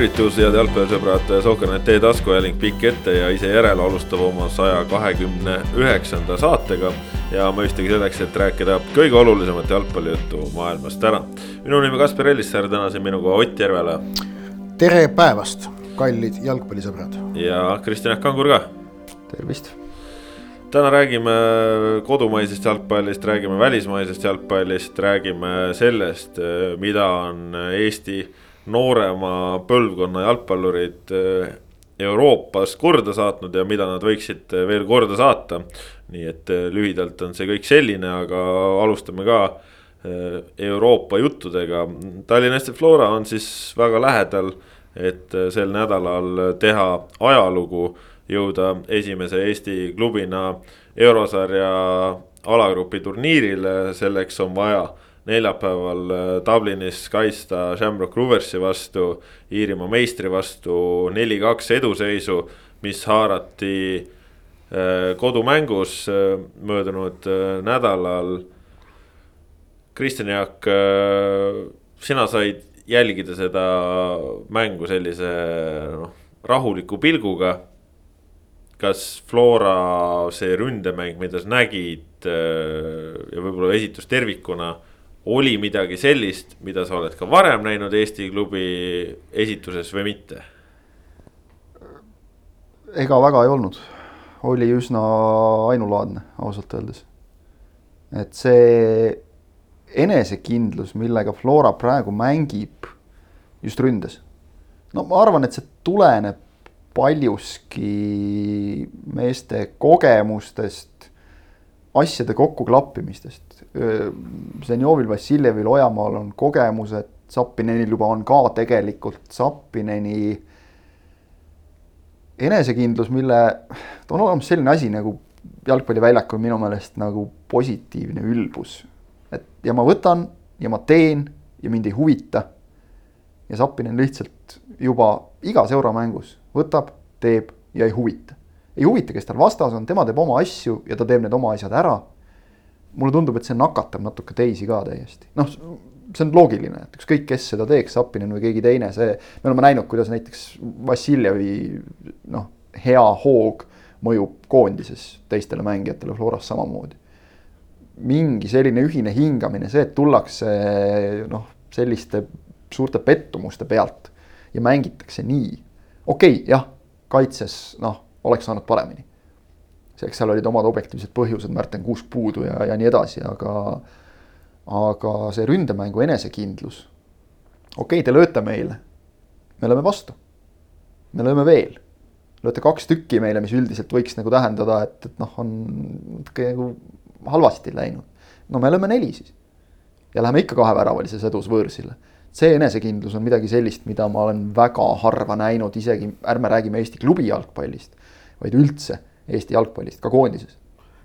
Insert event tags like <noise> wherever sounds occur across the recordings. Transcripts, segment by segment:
tervitus, head jalgpallisõbrad, Soker.net e-taskuhääling pikk ette ja ise järele alustab oma saja kahekümne üheksanda saatega. ja mõistagi selleks, et rääkida kõige olulisemat jalgpallijuttu maailmas täna. minu nimi Kaspar Ellissaar, täna siin minuga Ott Järvela. tere päevast, kallid jalgpallisõbrad. ja Kristjan Kangur ka. tervist täna räägime kodumaisest jalgpallist, räägime välismaisest jalgpallist, räägime sellest, mida on Eesti noorema põlvkonna jalgpallurid eh, Euroopas korda saatnud ja mida nad võiksid eh, veel korda saata. nii et eh, lühidalt on see kõik selline, aga alustame ka Euroopa juttudega. Tallinna FC Flora on siis väga lähedal, et sel nädalal teha ajalugu, jõuda esimese Eesti klubina eurosarja alagrupi turniirile, selleks on vaja neljapäeval äh, Dublinis kaitsta Shamrock Roversi vastu, Iirimaa meistri vastu neli-kaks eduseisu, mis haarati äh, kodumängus äh, möödunud nädalal. Kristjan Jaak, sina said jälgida seda mängu sellise noh, rahuliku pilguga. kas Flora see ründemäng, mida sa nägid ja võib-olla esitus tervikuna oli midagi sellist, mida sa oled ka varem näinud Eesti klubi esituses või mitte? ega väga ei olnud, oli üsna ainulaadne ausalt öeldes. et see enesekindlus, millega Flora praegu mängib just ründes. no ma arvan, et see tuleneb paljuski meeste kogemustest, asjade kokkuklappimistest. Zenjovil, Vassiljevil, Ojamaal on kogemused, Zappinenil juba on ka tegelikult Zappineni enesekindlus, mille, ta on olemas selline asi nagu jalgpalliväljakul minu meelest nagu positiivne ülbus. et ja ma võtan ja ma teen ja mind ei huvita. ja Zappinen lihtsalt juba igas euromängus võtab, teeb ja ei huvita. ei huvita, kes tal vastas on, tema teeb oma asju ja ta teeb need oma asjad ära mulle tundub, et see nakatab natuke teisi ka täiesti, noh, see on loogiline, et ükskõik, kes seda teeks, Zappinen või keegi teine, see, me oleme näinud, kuidas näiteks Vassiljevi noh, hea hoog mõjub koondises teistele mängijatele, Floras samamoodi. mingi selline ühine hingamine, see, et tullakse noh, selliste suurte pettumuste pealt ja mängitakse nii. okei okay,, jah, kaitses noh, oleks saanud paremini eks seal olid omad objektiivsed põhjused, Märten Kuusk puudu ja, ja nii edasi, aga aga see ründemängu enesekindlus, okei okay,, te lööte meile, me lööme vastu. me lööme veel, lööte kaks tükki meile, mis üldiselt võiks nagu tähendada, et, et noh, on natuke nagu halvasti läinud. no me lööme neli siis. ja läheme ikka kaheväravalises edus võõrsile. see enesekindlus on midagi sellist, mida ma olen väga harva näinud, isegi ärme räägime Eesti klubi jalgpallist, vaid üldse Eesti jalgpallist, ka koondises.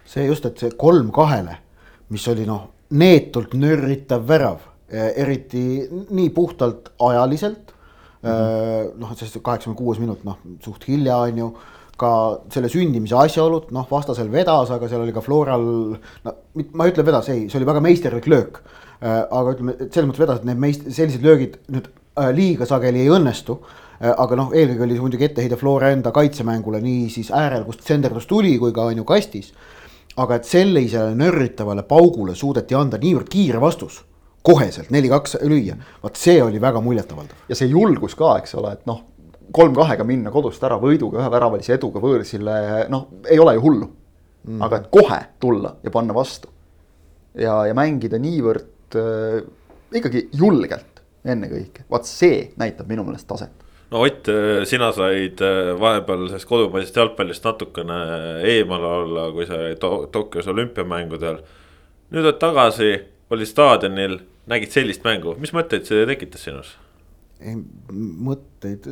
see just, et see kolm kahele, mis oli noh, neetult nörritav värav, eh, eriti nii puhtalt ajaliselt mm -hmm.. noh, sest kaheksakümne kuues minut, noh suht hilja on ju ka selle sündimise asjaolud, noh, vastasel vedas, aga seal oli ka Floral, no ma ei ütle vedas, ei, see oli väga meisterlik löök. Eh, aga ütleme, selles mõttes vedas, et need meist-, sellised löögid nüüd liiga sageli ei õnnestu aga noh, eelkõige oli muidugi etteheide Flora enda kaitsemängule nii siis äärel, kust senderdus tuli, kui ka on ju kastis. aga et sellisele nörritavale paugule suudeti anda niivõrd kiire vastus, koheselt neli-kaks lüüa, vot see oli väga muljetavaldav. ja see julgus ka, eks ole, et noh, kolm-kahega minna kodust ära võiduga, üheväravalise eduga võõrsile, noh, ei ole ju hullu mm.. aga et kohe tulla ja panna vastu ja, ja mängida niivõrd äh, ikkagi julgelt ennekõike, vaat see näitab minu meelest taset no Ott, sina said äh, vahepeal sellest kodumaisest jalgpallist natukene eemale olla, kui sa olid Tokyos olümpiamängudel. nüüd oled tagasi, olid staadionil, nägid sellist mängu, mis mõtteid see tekitas sinus? ei mõtteid,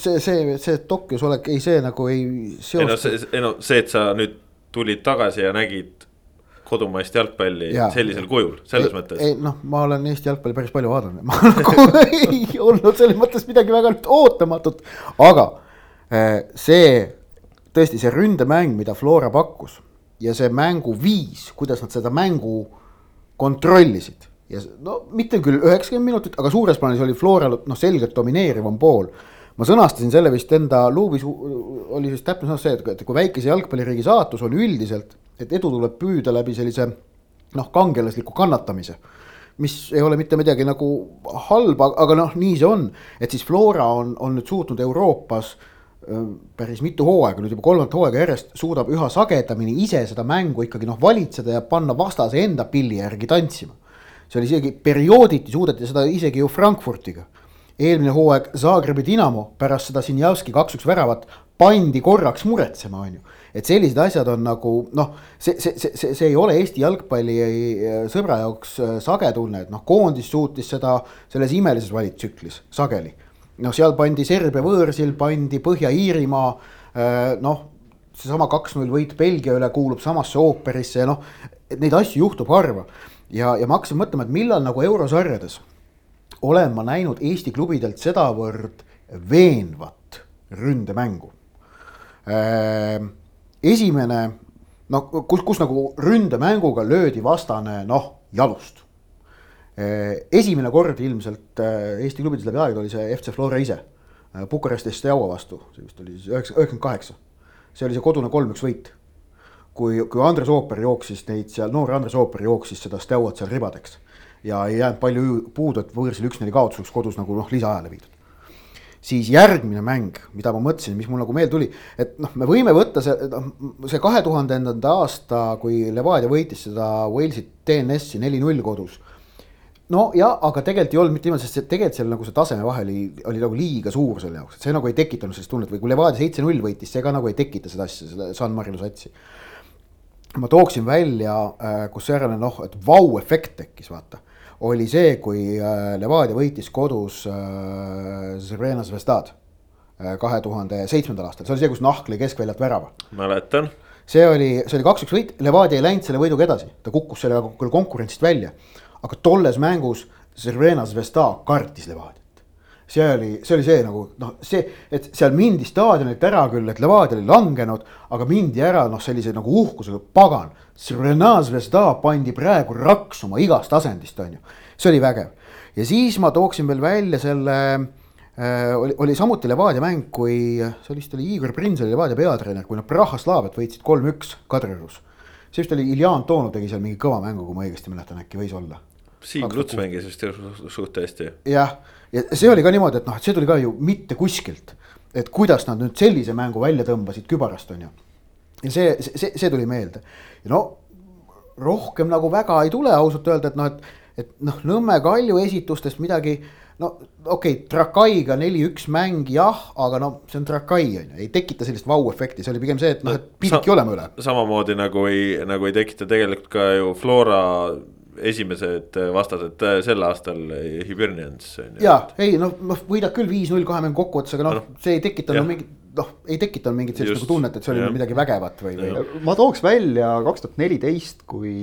see, see, see Tokyos olek, ei see nagu ei seostu. ei no see, ei no see, et sa nüüd tulid tagasi ja nägid kodumaist jalgpalli ja. sellisel kujul, selles ei, mõttes. ei noh, ma olen Eesti jalgpalli päris palju vaadanud, ma <laughs> nagu ei olnud selles mõttes midagi väga ootamatut, aga eh, see tõesti see ründemäng, mida Flora pakkus ja see mänguviis, kuidas nad seda mängu kontrollisid, ja no mitte küll üheksakümmend minutit, aga suures plaanis oli Floral noh, selgelt domineerivam pool. ma sõnastasin selle vist enda luubis, oli vist täpne sõnastus see, et kui väikese jalgpalliriigi saatus on üldiselt, et edu tuleb püüda läbi sellise noh, kangelasliku kannatamise. mis ei ole mitte midagi nagu halba, aga noh, nii see on, et siis Flora on, on nüüd suutnud Euroopas päris mitu hooaega, nüüd juba kolmandat hooaega järjest suudab üha sagedamini ise seda mängu ikkagi noh, valitseda ja panna vastase enda pilli järgi tantsima. see oli isegi periooditi suudeti seda isegi ju Frankfurtiga. eelmine hooaeg Zagrebi Dinamo pärast seda Sinjavski kaks-üks väravat pandi korraks muretsema, on ju. Et sellised asjad on nagu noh, see, see, see, see, see ei ole Eesti jalgpalli äh, sõbra jaoks äh, sage tunne, et noh, koondis suutis seda selles imelises valitsüklis sageli. noh, seal pandi Serbia võõrsil, pandi Põhja-Iirimaa, noh, seesama kaks-null võit Belgia üle kuulub samasse ooperisse ja noh, et neid asju juhtub harva. ja, ja ma hakkasin mõtlema, et millal nagu eurosarjades olen ma näinud Eesti klubidelt sedavõrd veenvat ründemängu. Esimene, no kus, kus nagu ründemänguga löödi vastane noh, jalust. esimene kord ilmselt äh, Eesti klubides läbi aegade oli see FC Flora ise. Bukaresti Steaua vastu, see vist oli siis üheksa, üheksakümmend kaheksa. see oli see kodune kolm-üks võit. kui, kui Andres Ooper jooksis neid seal, noor Andres Ooper jooksis seda Steuat seal ribadeks. ja ei jäänud palju puudu, et võõrsil üks-neli kaotus oleks kodus nagu noh, lisaajale viidud siis järgmine mäng, mida ma mõtlesin, mis mul nagu meelde tuli, et noh, me võime võtta see, noh, see kahe tuhandendanda aasta, kui Levadia võitis seda Walesi TNS-i neli-null kodus. no ja, aga tegelikult ei olnud mitte niimoodi, sest see tegelikult seal nagu see taseme vahe oli, oli nagu liiga suur selle jaoks, et see nagu ei tekitanud sellist tunnet või kui Levadia seitse-null võitis, see ka nagu ei tekita seda asja, seda San Marino satsi. ma tooksin välja, kus järele noh, et vau-efekt tekkis, vaata oli see, kui Levadia võitis kodus Zrena Zvestad kahe tuhande seitsmendal aastal, see oli see, kus Nahk lõi keskväljalt värava. mäletan. see oli, see oli kaks-üks võit, Levadia ei läinud selle võiduga edasi, ta kukkus sellega küll konkurentsist välja. aga tolles mängus Zvestad kartis Levadiat. See oli, see oli see nagu noh, see, et seal mindi staadionilt ära küll, et Levadia oli langenud, aga mindi ära noh, sellise nagu uhkusega, pagan. Pandi praegu raksuma igast asendist, on ju, see oli vägev. ja siis ma tooksin veel välja selle äh, oli, oli samuti Levadia mäng, kui see vist oli Igor Prins oli Levadia peatreener, kui nad Praha Slaaviat võitsid kolm-üks Kadriorus. see vist oli Iljan Toonu tegi seal mingi kõva mängu, kui ma õigesti mäletan, äkki võis olla. Siim Luts mängis vist suht hästi. jah, ja see oli ka niimoodi, et noh, et see tuli ka ju mitte kuskilt. et kuidas nad nüüd sellise mängu välja tõmbasid kübarast, on ju. ja see, see, see tuli meelde no rohkem nagu väga ei tule ausalt öelda, et noh, et, et noh, Nõmme Kalju esitustest midagi. no okei okay,, Trakaiga neli-üks mäng jah, aga no see on Trakai on ju, ei tekita sellist vau-efekti, see oli pigem see, et noh, et pididki olema üle. samamoodi nagu ei, nagu ei tekita tegelikult ka ju Flora esimesed vastased sel aastal Hibernians. ja ei noh, noh võidad küll viis-null kahe mängu kokkuvõttes, aga noh, see ei tekitanud mingit noh, ei tekitanud mingit sellist nagu tunnet, et see oli ja. midagi vägevat või, või. ma tooks välja kaks tuhat neliteist, kui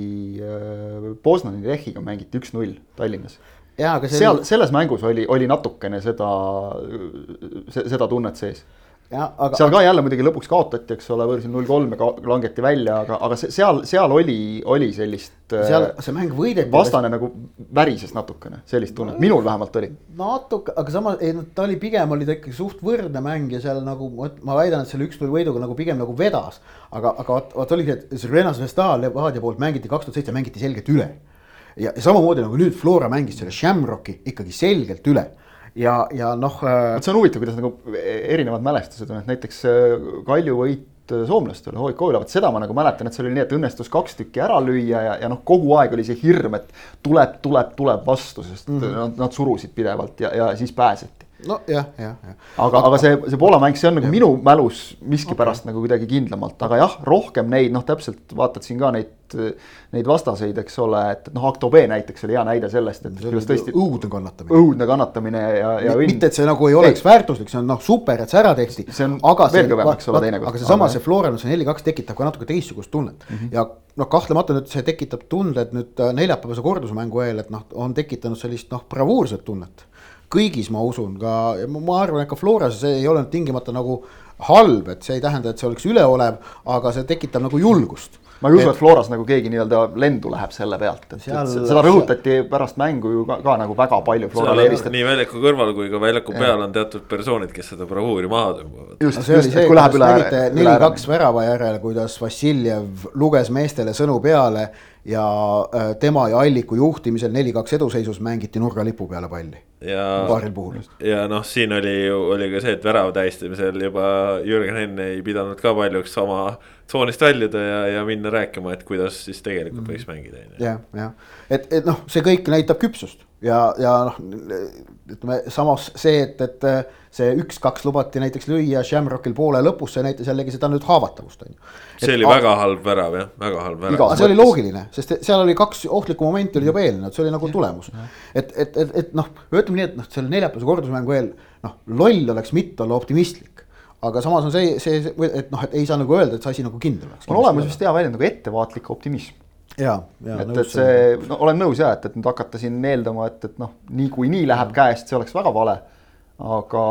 Poznani Lechiga mängiti üks-null Tallinnas. seal oli..., selles mängus oli, oli natukene seda, seda tunnet sees Aga, seal ka jälle muidugi lõpuks kaotati, eks ole, võõrsil null kolm ja langeti välja, aga, aga seal, seal oli, oli sellist. seal see mäng võideti. vastane nagu värises natukene, sellist tunnet, minul vähemalt oli. natuke, aga samas, ei no ta oli pigem oli ta ikkagi suht võrdne mäng ja seal nagu ma väidan, et selle üks-null võiduga nagu pigem nagu vedas. aga, aga vot, vot oligi, et Zrena Zvestal Levadia poolt mängiti kaks tuhat seitse, mängiti selgelt üle. ja, ja samamoodi nagu nüüd Flora mängis selle Shamrocki ikkagi selgelt üle ja, ja noh. see on huvitav, kuidas nagu erinevad mälestused on, et näiteks Kalju võit soomlastele HK üle, vot seda ma nagu mäletan, et see oli nii, et õnnestus kaks tükki ära lüüa ja, ja noh, kogu aeg oli see hirm, et tuleb, tuleb, tuleb vastu, sest mm -hmm. nad, nad surusid pidevalt ja, ja siis pääseti nojah, jah, jah. aga, aga see, see Poola mäng, see on nagu minu mälus miskipärast okay. nagu kuidagi kindlamalt, aga jah, rohkem neid noh, täpselt vaatad siin ka neid, neid vastaseid, eks ole, et noh, Acto B näiteks oli hea näide sellest, et kuidas tõesti. õudne kannatamine. õudne kannatamine ja, ja õnn. mitte, et see nagu ei oleks ei. väärtuslik, see on noh, super, et see ära tehti. see on aga veel kõvem, eks ole, teinekord. aga seesama, see Florence neli-kaks tekitab ka natuke teistsugust tunnet mm -hmm. ja noh, kahtlemata nüüd see tekitab tunded nüüd neljapäevase kordusmängu eel, et noh, on tekitanud sellist noh, bravuurset tunnet kõigis, ma usun ka, ma arvan, et ka Floras see ei ole tingimata nagu halb, et see ei tähenda, et see oleks üleolev, aga see tekitab nagu julgust. ma ei usu, et Floras nagu keegi nii-öelda lendu läheb selle pealt, et Seal- seda rõhutati pärast mängu ju ka, ka nagu väga palju seal Florale on eelistati. nii väljaku kõrval kui ka väljaku peal on teatud persoonid, kes seda bravuuri maha tõmbavad. just no, see oli just, see, et kui läheb kuidas üle nägite neli-kaks värava järel, kuidas Vassiljev luges meestele sõnu peale ja äh, tema ja Alliku juhtimisel neli-kaks eduseisus mängiti nurgalipu peale palli. Ja paaril puhul. ja noh, siin oli ju, oli ka see, et värava tähistamisel juba Jürgen Henn ei pidanud ka paljuks oma tsoonist väljuda ja, ja minna rääkima, et kuidas siis tegelikult võiks mängida, jah, jah, et, et noh, see kõik näitab küpsust ja, ja noh, ütleme samas see, et, et see üks-kaks lubati näiteks lüüa Shamrockil poole lõpus, see näitas jällegi seda nüüd haavatavust on ju. see oli väga halb värav jah, väga halb värav. aga see oli loogiline, sest seal oli kaks ohtlikku momenti olid juba eelnenud, see oli nagu tulemus. et, et, et, et noh, ütleme nii, et noh, selle neljapäevase kordusmängu eel noh, loll oleks mitte olla optimistlik. aga samas on see, see, et noh, et ei saa nagu öelda, et see asi nagu kindel oleks. on olemas vist hea väljend nagu ettevaatlik optimism. ja, ja et, et see, no olen nõus ja et, et nüüd hakata siin eeldama, et, et noh, niikuinii läheb käest, see oleks väga vale. aga,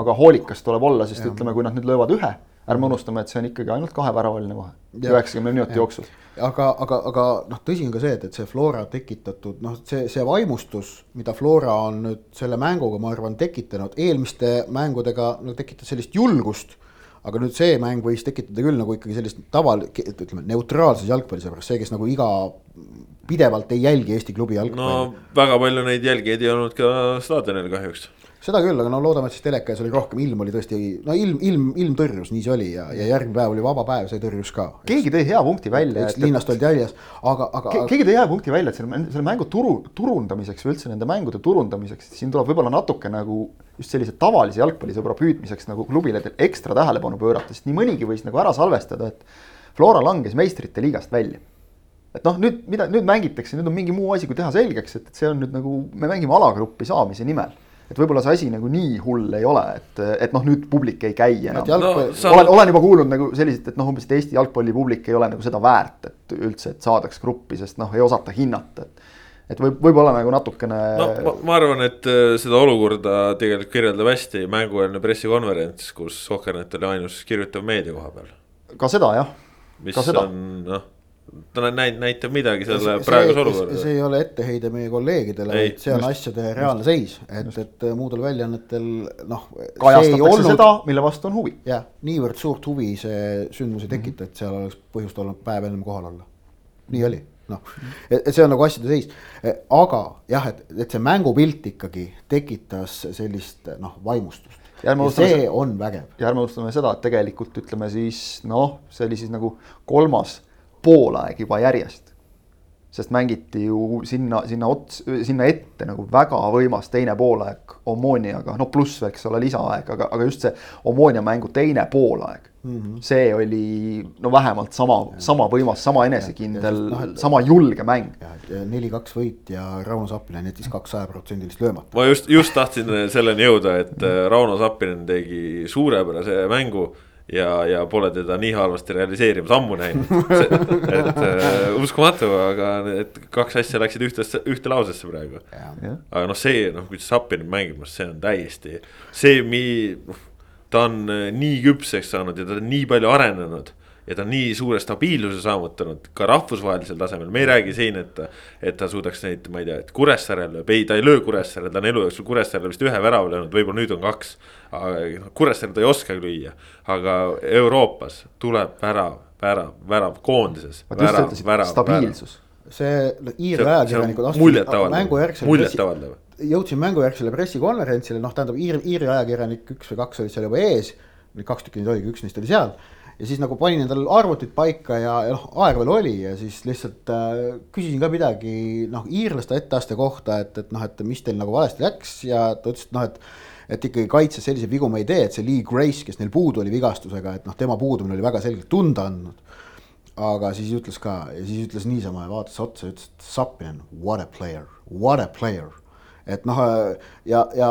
aga hoolikas tuleb olla, sest ütleme, kui nad nüüd löövad ühe, ärme unustame, et see on ikkagi ainult kaheväravaline vahe, üheksakümne minuti jooksul. aga, aga, aga noh, tõsi on ka see, et, et see Flora tekitatud noh, see, see vaimustus, mida Flora on nüüd selle mänguga, ma arvan, tekitanud, eelmiste mängudega no tekitas sellist julgust. aga nüüd see mäng võis tekitada küll nagu ikkagi sellist taval, ütleme neutraalses jalgpallisõbras, see, kes nagu iga, pidevalt ei jälgi Eesti klubi jalgpalli no väga palju neid jälgijaid ei olnud ka staadionil kahjuks seda küll, aga no loodame, et siis teleka ees oli rohkem, ilm oli tõesti, no ilm, ilm, ilm tõrjus, nii see oli ja, ja järgmine päev oli vaba päev, see tõrjus ka. keegi tõi hea punkti välja, eks et, linnast oldi väljas, aga, aga Ke- keegi tõi hea punkti välja, et selle, selle mängu turu, turundamiseks või üldse nende mängude turundamiseks, siin tuleb võib-olla natuke nagu just sellise tavalise jalgpallisõbra püüdmiseks nagu klubile ekstra tähelepanu pöörata, sest nii mõnigi võis nagu ära salvestada, et Flora langes meistrite liigast välja. Et noh, nüüd mida nüüd mängitakse, nüüd on mingi muu asi, kui teha selgeks, et, et see on nüüd nagu me mängime alagruppi saamise nimel. Et võib-olla see asi nagu nii hull ei ole, et, et noh, nüüd publik ei käi enam. No sa- olen, olen juba kuulnud nagu selliselt, et noh, umbes, et Eesti jalgpallipublik ei ole nagu seda väärt, et üldse, et saadaks gruppi, sest noh, ei osata hinnata, et et võib, võib-olla nagu natukene no ma, ma arvan, et äh, seda olukorda tegelikult kirjeldab hästi mängueelne pressikonverents, kus Sohkernet oli ainus kirjutav meedia koha peal. ka seda jah, mis on noh, ta näit-, näitab midagi selle praeguse olukorra see ei ole etteheide meie kolleegidele, vaid see on asjade reaalne seis, et, et muudel väljaannetel noh. kajastatakse seda, mille vastu on huvi. jah, niivõrd suurt huvi see sündmus ei tekita, et seal oleks põhjust olnud päev ennem kohal olla. nii oli, noh, et see on nagu asjade seis. aga jah, et, et see mängupilt ikkagi tekitas sellist noh, vaimustust. Ja ja see- on vägev. ja ärme unustame seda, et tegelikult ütleme siis noh, see oli siis nagu kolmas poolaeg juba järjest. sest mängiti ju sinna, sinna ots, sinna ette nagu väga võimas teine poolaeg Omooniaga, no pluss eks ole lisaaeg, aga, aga just see Omoonia mängu teine poolaeg mm. -hmm. see oli no vähemalt sama, sama võimas, sama enesekindel et- sama julge mäng. neli-kaks võit ja Rauno Sappinen jättis kaks sajaprotsendilist löömata. ma just, just tahtsin selleni jõuda, et äh, Rauno Sappinen tegi suurepärase mängu ja, ja pole teda nii halvasti realiseerimas ammu näinud. et äh, uskumatu, aga need kaks asja läksid ühtesse, ühte lausesse praegu. aga noh, see noh, kuidas Sappinen mängib, see on täiesti see, mi-, ta on äh, nii küpseks saanud ja ta on nii palju arenenud ja ta on nii suure stabiilsuse saavutanud ka rahvusvahelisel tasemel, me ei räägi siin, et. et ta suudaks neid, ma ei tea, et Kuressaarel lööb, ei ta ei löö Kuressaarel, ta on elu jooksul Kuressaarel vist ühe värava löönud, võib-olla nüüd on kaks. aga Kuressaarel ta ei oskagi lüüa, aga Euroopas tuleb värav, värav, värav koondises. stabiilsus. see Iiri ajakirjanikud muljetavaldav, mängujärgsel muljetavaldav. jõudsin mängujärgsele pressikonverentsile, noh, tähendab Iiri, Iiri ajakirjanik üks või kaks olid seal juba ees. Kaks tükki neid oligi, üks neist oli seal ja siis nagu panin endale arvutid paika ja, ja noh, aega veel oli ja siis lihtsalt äh, küsisin ka midagi noh, iirlaste etteaste kohta, et, et noh, et mis teil nagu valesti läks ja ta ütles, et noh, et et ikkagi kaitses selliseid vigu me ei tee, et see Lee Grace, kes neil puudu oli vigastusega, et noh, tema puudumine oli väga selgelt tunda andnud aga siis ütles ka siis ütles niisama ja vaatas otsa ja ütles, et Sapien, what a player, what a player. et noh, ja, ja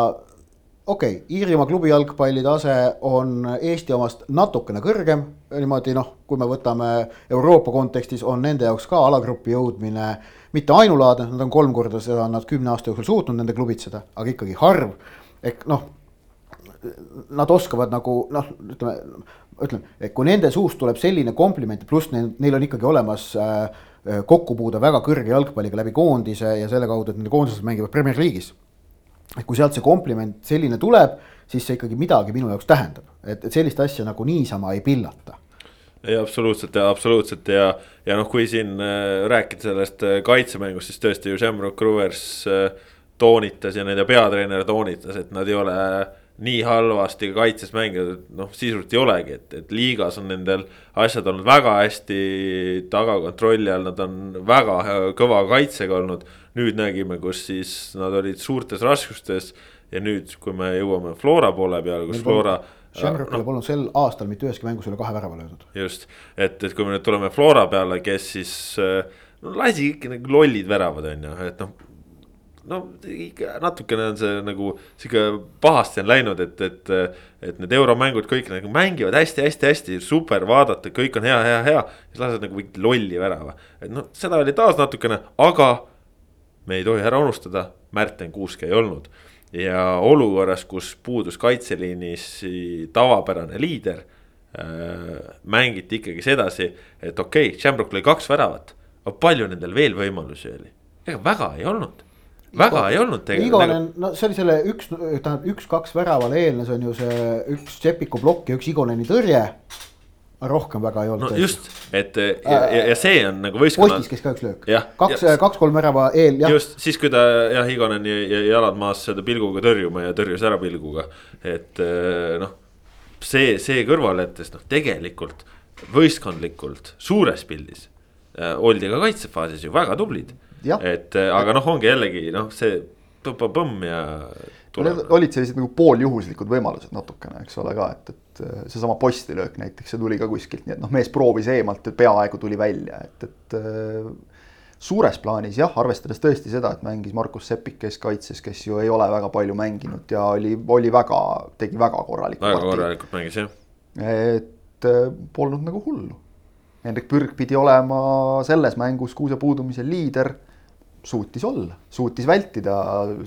okei okay,, Iirimaa klubi jalgpalli tase on Eesti omast natukene kõrgem, niimoodi noh, kui me võtame Euroopa kontekstis, on nende jaoks ka alagrupi jõudmine mitte ainulaadne, nad on kolm korda seda nad kümne aasta jooksul suutnud nende klubitseda, aga ikkagi harv. ehk noh, nad oskavad nagu noh, ütleme, ütleme, et kui nende suust tuleb selline kompliment, pluss neil, neil on ikkagi olemas äh, kokkupuude väga kõrge jalgpalliga läbi koondise ja selle kaudu, et nende koondised mängivad Premier League'is. Et kui sealt see kompliment selline tuleb, siis see ikkagi midagi minu jaoks tähendab, et, et sellist asja nagu niisama ei pillata. Ei, absoluutselt ja absoluutselt. Ja, ja noh, kui siin äh, rääkida sellest äh, kaitsemängust, siis tõesti ju Shamrock Rovers äh, toonitas ja nende peatreener toonitas, et nad ei ole äh, nii halvasti kaitses mänginud, noh sisuliselt ei olegi, et, et liigas on nendel asjad olnud väga hästi taga kontrolli all, nad on väga kõva kaitsega olnud. Nüüd nägime, kus siis nad olid suurtes raskustes ja nüüd, kui me jõuame Flora poole peale, kus Flora Shamrockil no, polnud sel aastal mitte üheski mängus üle kahe värava löödud. just, et, et kui me nüüd tuleme Flora peale, kes siis no lasi ikka nagu lollid väravad, on ju, et noh no ikka natukene on see nagu sihuke pahasti on läinud, et, et, et need euromängud kõik nagu mängivad hästi-hästi-hästi super vaadata, kõik on hea, hea, hea. siis lased nagu mingit lolli värava, et noh, seda oli taas natukene, aga me ei tohi ära unustada, Märten Kuusk ei olnud. ja olukorras, kus puudus kaitseliinis tavapärane liider äh,, mängiti ikkagi sedasi, et okei okay,, Shamrock lõi kaks väravat, aga palju nendel veel võimalusi oli? ega väga ei olnud väga ei olnud tegelikult. Igonen, no see oli selle üks, tähendab üks-kaks väravale eelnes on ju see üks Tšepiku plokk ja üks Igoneni tõrje. Rohkem väga ei olnud. no just, et ja, ja, ja see on nagu võistkonna. Postis käis ka üks löök, kaks, kaks-kolm värava eel, jah. just siis, kui ta jah, Igonen jäi jalad maas seda pilguga tõrjuma ja tõrjus ära pilguga, et eh, noh. see, see kõrvale jättes noh, tegelikult võistkondlikult suures pildis äh, oldi ka kaitsefaasis ju väga tublid et äh, aga noh, ongi jällegi noh, see põmm ja. Need olid sellised nagu pooljuhuslikud võimalused natukene, eks ole ka, et, et äh, seesama postilöök näiteks, see tuli ka kuskilt, nii et noh, mees proovis eemalt, et peaaegu tuli välja, et, et äh, suures plaanis jah, arvestades tõesti seda, et mängis Markus Seppik keskkaitses, kes ju ei ole väga palju mänginud ja oli, oli väga, tegi väga korralikku. väga korralikult mängis jah. et polnud nagu hullu. Hendrik Pürg pidi olema selles mängus kuuse puudumisel liider suutis olla, suutis vältida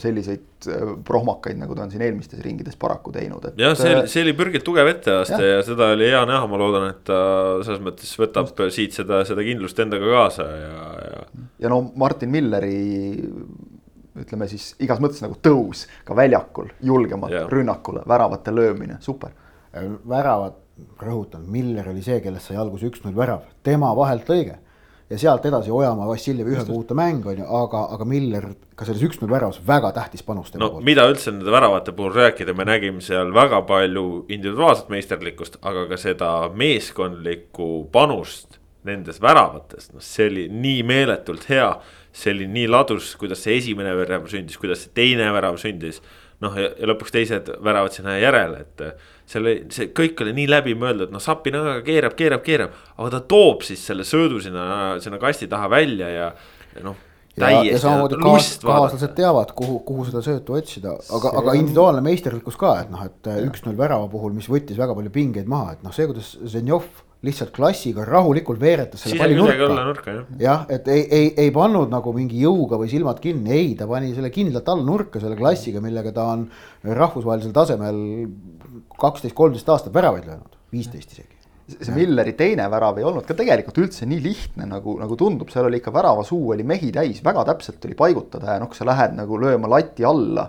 selliseid äh, prohmakaid, nagu ta on siin eelmistes ringides paraku teinud, et. jah, see oli, see oli Pürgilt tugev etteaste ja. ja seda oli hea näha, ma loodan, et ta selles mõttes võtab Just. siit seda, seda kindlust endaga kaasa ja, ja. ja no Martin Milleri ütleme siis igas mõttes nagu tõus ka väljakul, julgemalt rünnakule, väravate löömine, super. väravad, rõhutan, Miller oli see, kellest sai alguse üks-null värav, tema vahelt lõige ja sealt edasi Ojamaa, Vassiljev ühe puuta mäng on ju, aga, aga Miller ka selles üks-null väravas väga tähtis panus. no poolt. mida üldse nende väravate puhul rääkida, me nägime seal väga palju individuaalset meisterlikkust, aga ka seda meeskondlikku panust nendes väravates, noh, see oli nii meeletult hea. see oli nii ladus, kuidas see esimene värav sündis, kuidas see teine värav sündis. noh, ja lõpuks teised väravad sinna järele, et selle, see kõik oli nii läbimõeldud, noh Sapinaga keerab, keerab, keerab, aga ta toob siis selle söödu sinna, sinna kasti taha välja ja, ja noh ja, ja samamoodi kaas, kaaslased teavad, kuhu, kuhu seda söötu otsida, aga, aga individuaalne meisterlikkus ka, et noh, et üks-null värava puhul, mis võttis väga palju pingeid maha, et noh, see, kuidas Zenjov lihtsalt klassiga rahulikult veeretas selle palli nurka. jah, et ei, ei, ei pannud nagu mingi jõuga või silmad kinni, ei, ta pani selle kindlalt alla nurka selle klassiga, millega ta on rahvusvahelisel tasemel kaksteist, kolmteist aastat väravaid löönud, viisteist isegi see Milleri teine värav ei olnud ka tegelikult üldse nii lihtne, nagu, nagu tundub, seal oli ikka väravasuu oli mehi täis, väga täpselt tuli paigutada ja noh, kui sa lähed nagu lööma lati alla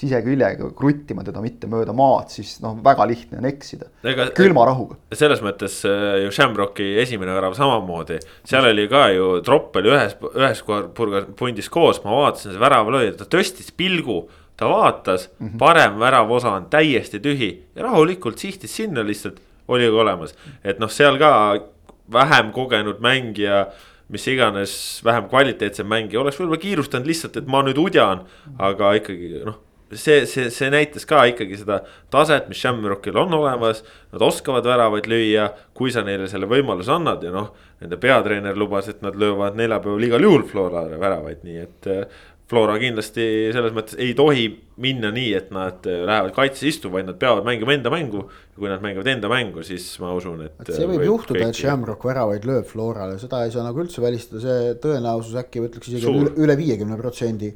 siseküljega kruttima teda mitte mööda maad, siis noh, väga lihtne on eksida. külma rahuga. selles mõttes äh, ju Shamrocki esimene värav samamoodi, seal oli ka ju tropp oli ühes, ühes pundis koos, ma vaatasin, see värav löödi, ta tõstis pilgu ta vaatas mm, -hmm. parem väravosa on täiesti tühi ja rahulikult sihtis sinna lihtsalt, oli ka olemas. et noh, seal ka vähem kogenud mängija, mis iganes vähem kvaliteetsem mängija oleks võib-olla kiirustanud lihtsalt, et ma nüüd udjan, aga ikkagi noh see, see, see näitas ka ikkagi seda taset, mis Shamrockil on olemas. Nad oskavad väravaid lüüa, kui sa neile selle võimaluse annad ja noh, nende peatreener lubas, et nad löövad neljapäeval igal juhul Florale väravaid, nii et. Flora kindlasti selles mõttes ei tohi minna nii, et nad lähevad kaitses istuma, vaid nad peavad mängima enda mängu. ja kui nad mängivad enda mängu, siis ma usun, et. see võib, võib juhtuda, et Shamrock väravaid lööb Florale, seda ei saa nagu üldse välistada, see tõenäosus äkki ütleks isegi Suur. üle viiekümne protsendi.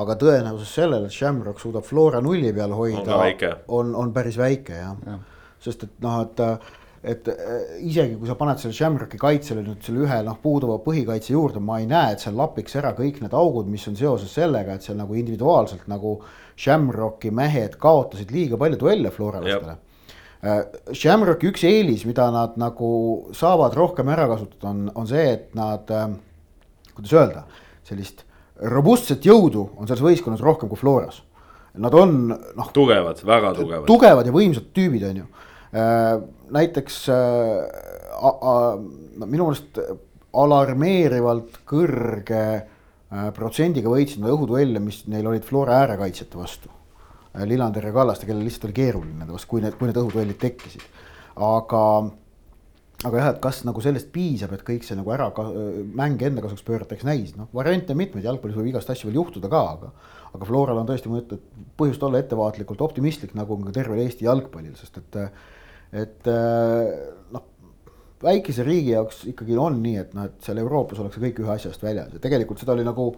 aga tõenäosus sellele, et Shamrock suudab Flora nulli peal hoida, on, on, on päris väike jah ja. sest et noh, et et äh, isegi kui sa paned selle Shamrocki kaitsele nüüd selle ühe noh, puuduva põhikaitse juurde, ma ei näe, et seal lapiks ära kõik need augud, mis on seoses sellega, et seal nagu individuaalselt nagu Shamrocki mehed kaotasid liiga palju duelle floralastele. Äh, Shamrocki üks eelis, mida nad nagu saavad rohkem ära kasutada, on, on see, et nad, äh, kuidas öelda, sellist robustset jõudu on selles võistkonnas rohkem kui Floras. Nad on noh. tugevad, väga tugevad. tugevad ja võimsad tüübid, on ju näiteks äh, minu meelest alarmeerivalt kõrge äh, protsendiga võitsid nad õhuduelle, mis neil olid Flora äärekaitsjate vastu. Lillander ja Kallaste, kellel lihtsalt oli keeruline nende vastu, kui need, kui need õhuduellid tekkisid. aga, aga jah, et kas nagu sellest piisab, et kõik see nagu ära ka, mänge enda kasuks pööratakse näis, noh variante on mitmeid, jalgpallis võib igast asju veel juhtuda ka, aga aga Floral on tõesti mõtet, põhjust olla ettevaatlikult optimistlik, nagu on ka tervel Eesti jalgpallil, sest et et äh, noh, väikese riigi jaoks ikkagi on nii, et noh, et seal Euroopas ollakse kõik ühe asja eest väljas. Ja tegelikult seda oli nagu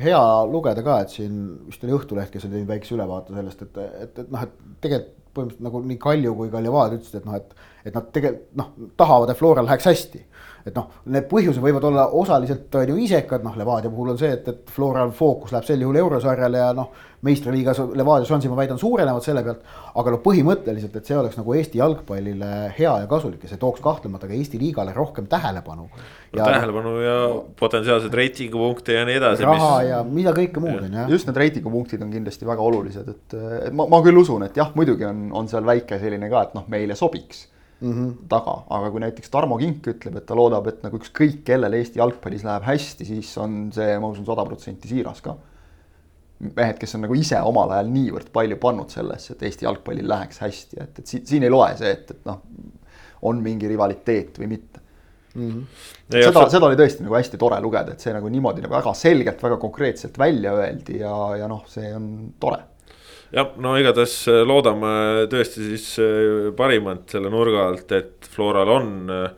hea lugeda ka, et siin vist oli Õhtuleht, kes oli teinud väikse ülevaate sellest, et, et, et noh, et tegelikult põhimõtteliselt nagu nii Kalju kui ka Levadia ütlesid, et noh, et, et nad tegelikult noh, tahavad, et Floral läheks hästi et noh, need põhjused võivad olla osaliselt on ju isekad, noh Levadia puhul on see, et, et Floral fookus läheb sel juhul eurosarjale ja noh. meistriliigas Levadia šansi, ma väidan, suurenevad selle pealt. aga noh, põhimõtteliselt, et see oleks nagu Eesti jalgpallile hea ja kasulik ja see tooks kahtlemata ka Eesti liigale rohkem tähelepanu. Ja, tähelepanu ja potentsiaalseid reitingupunkte ja nii edasi. raha mis... ja mida kõike muud on jah. just need reitingupunktid on kindlasti väga olulised, et, et ma, ma küll usun, et jah, muidugi on, on seal väike selline ka, et noh, meile sobiks mm -hmm. taga, aga kui näiteks Tarmo Kink ütleb, et ta loodab, et nagu ükskõik kellel Eesti jalgpallis läheb hästi, siis on see, ma usun, sada protsenti siiras ka. mehed, kes on nagu ise omal ajal niivõrd palju pannud sellesse, et Eesti jalgpallil läheks hästi, et, et siin, siin ei loe see, et, et noh, on mingi rivaliteet või mitte mm. -hmm. Ja seda, seda oli tõesti nagu hästi tore lugeda, et see nagu niimoodi nagu väga selgelt, väga konkreetselt välja öeldi ja, ja noh, see on tore jah, no igatahes äh, loodame tõesti siis äh, parimat selle nurga alt, et Floral on äh,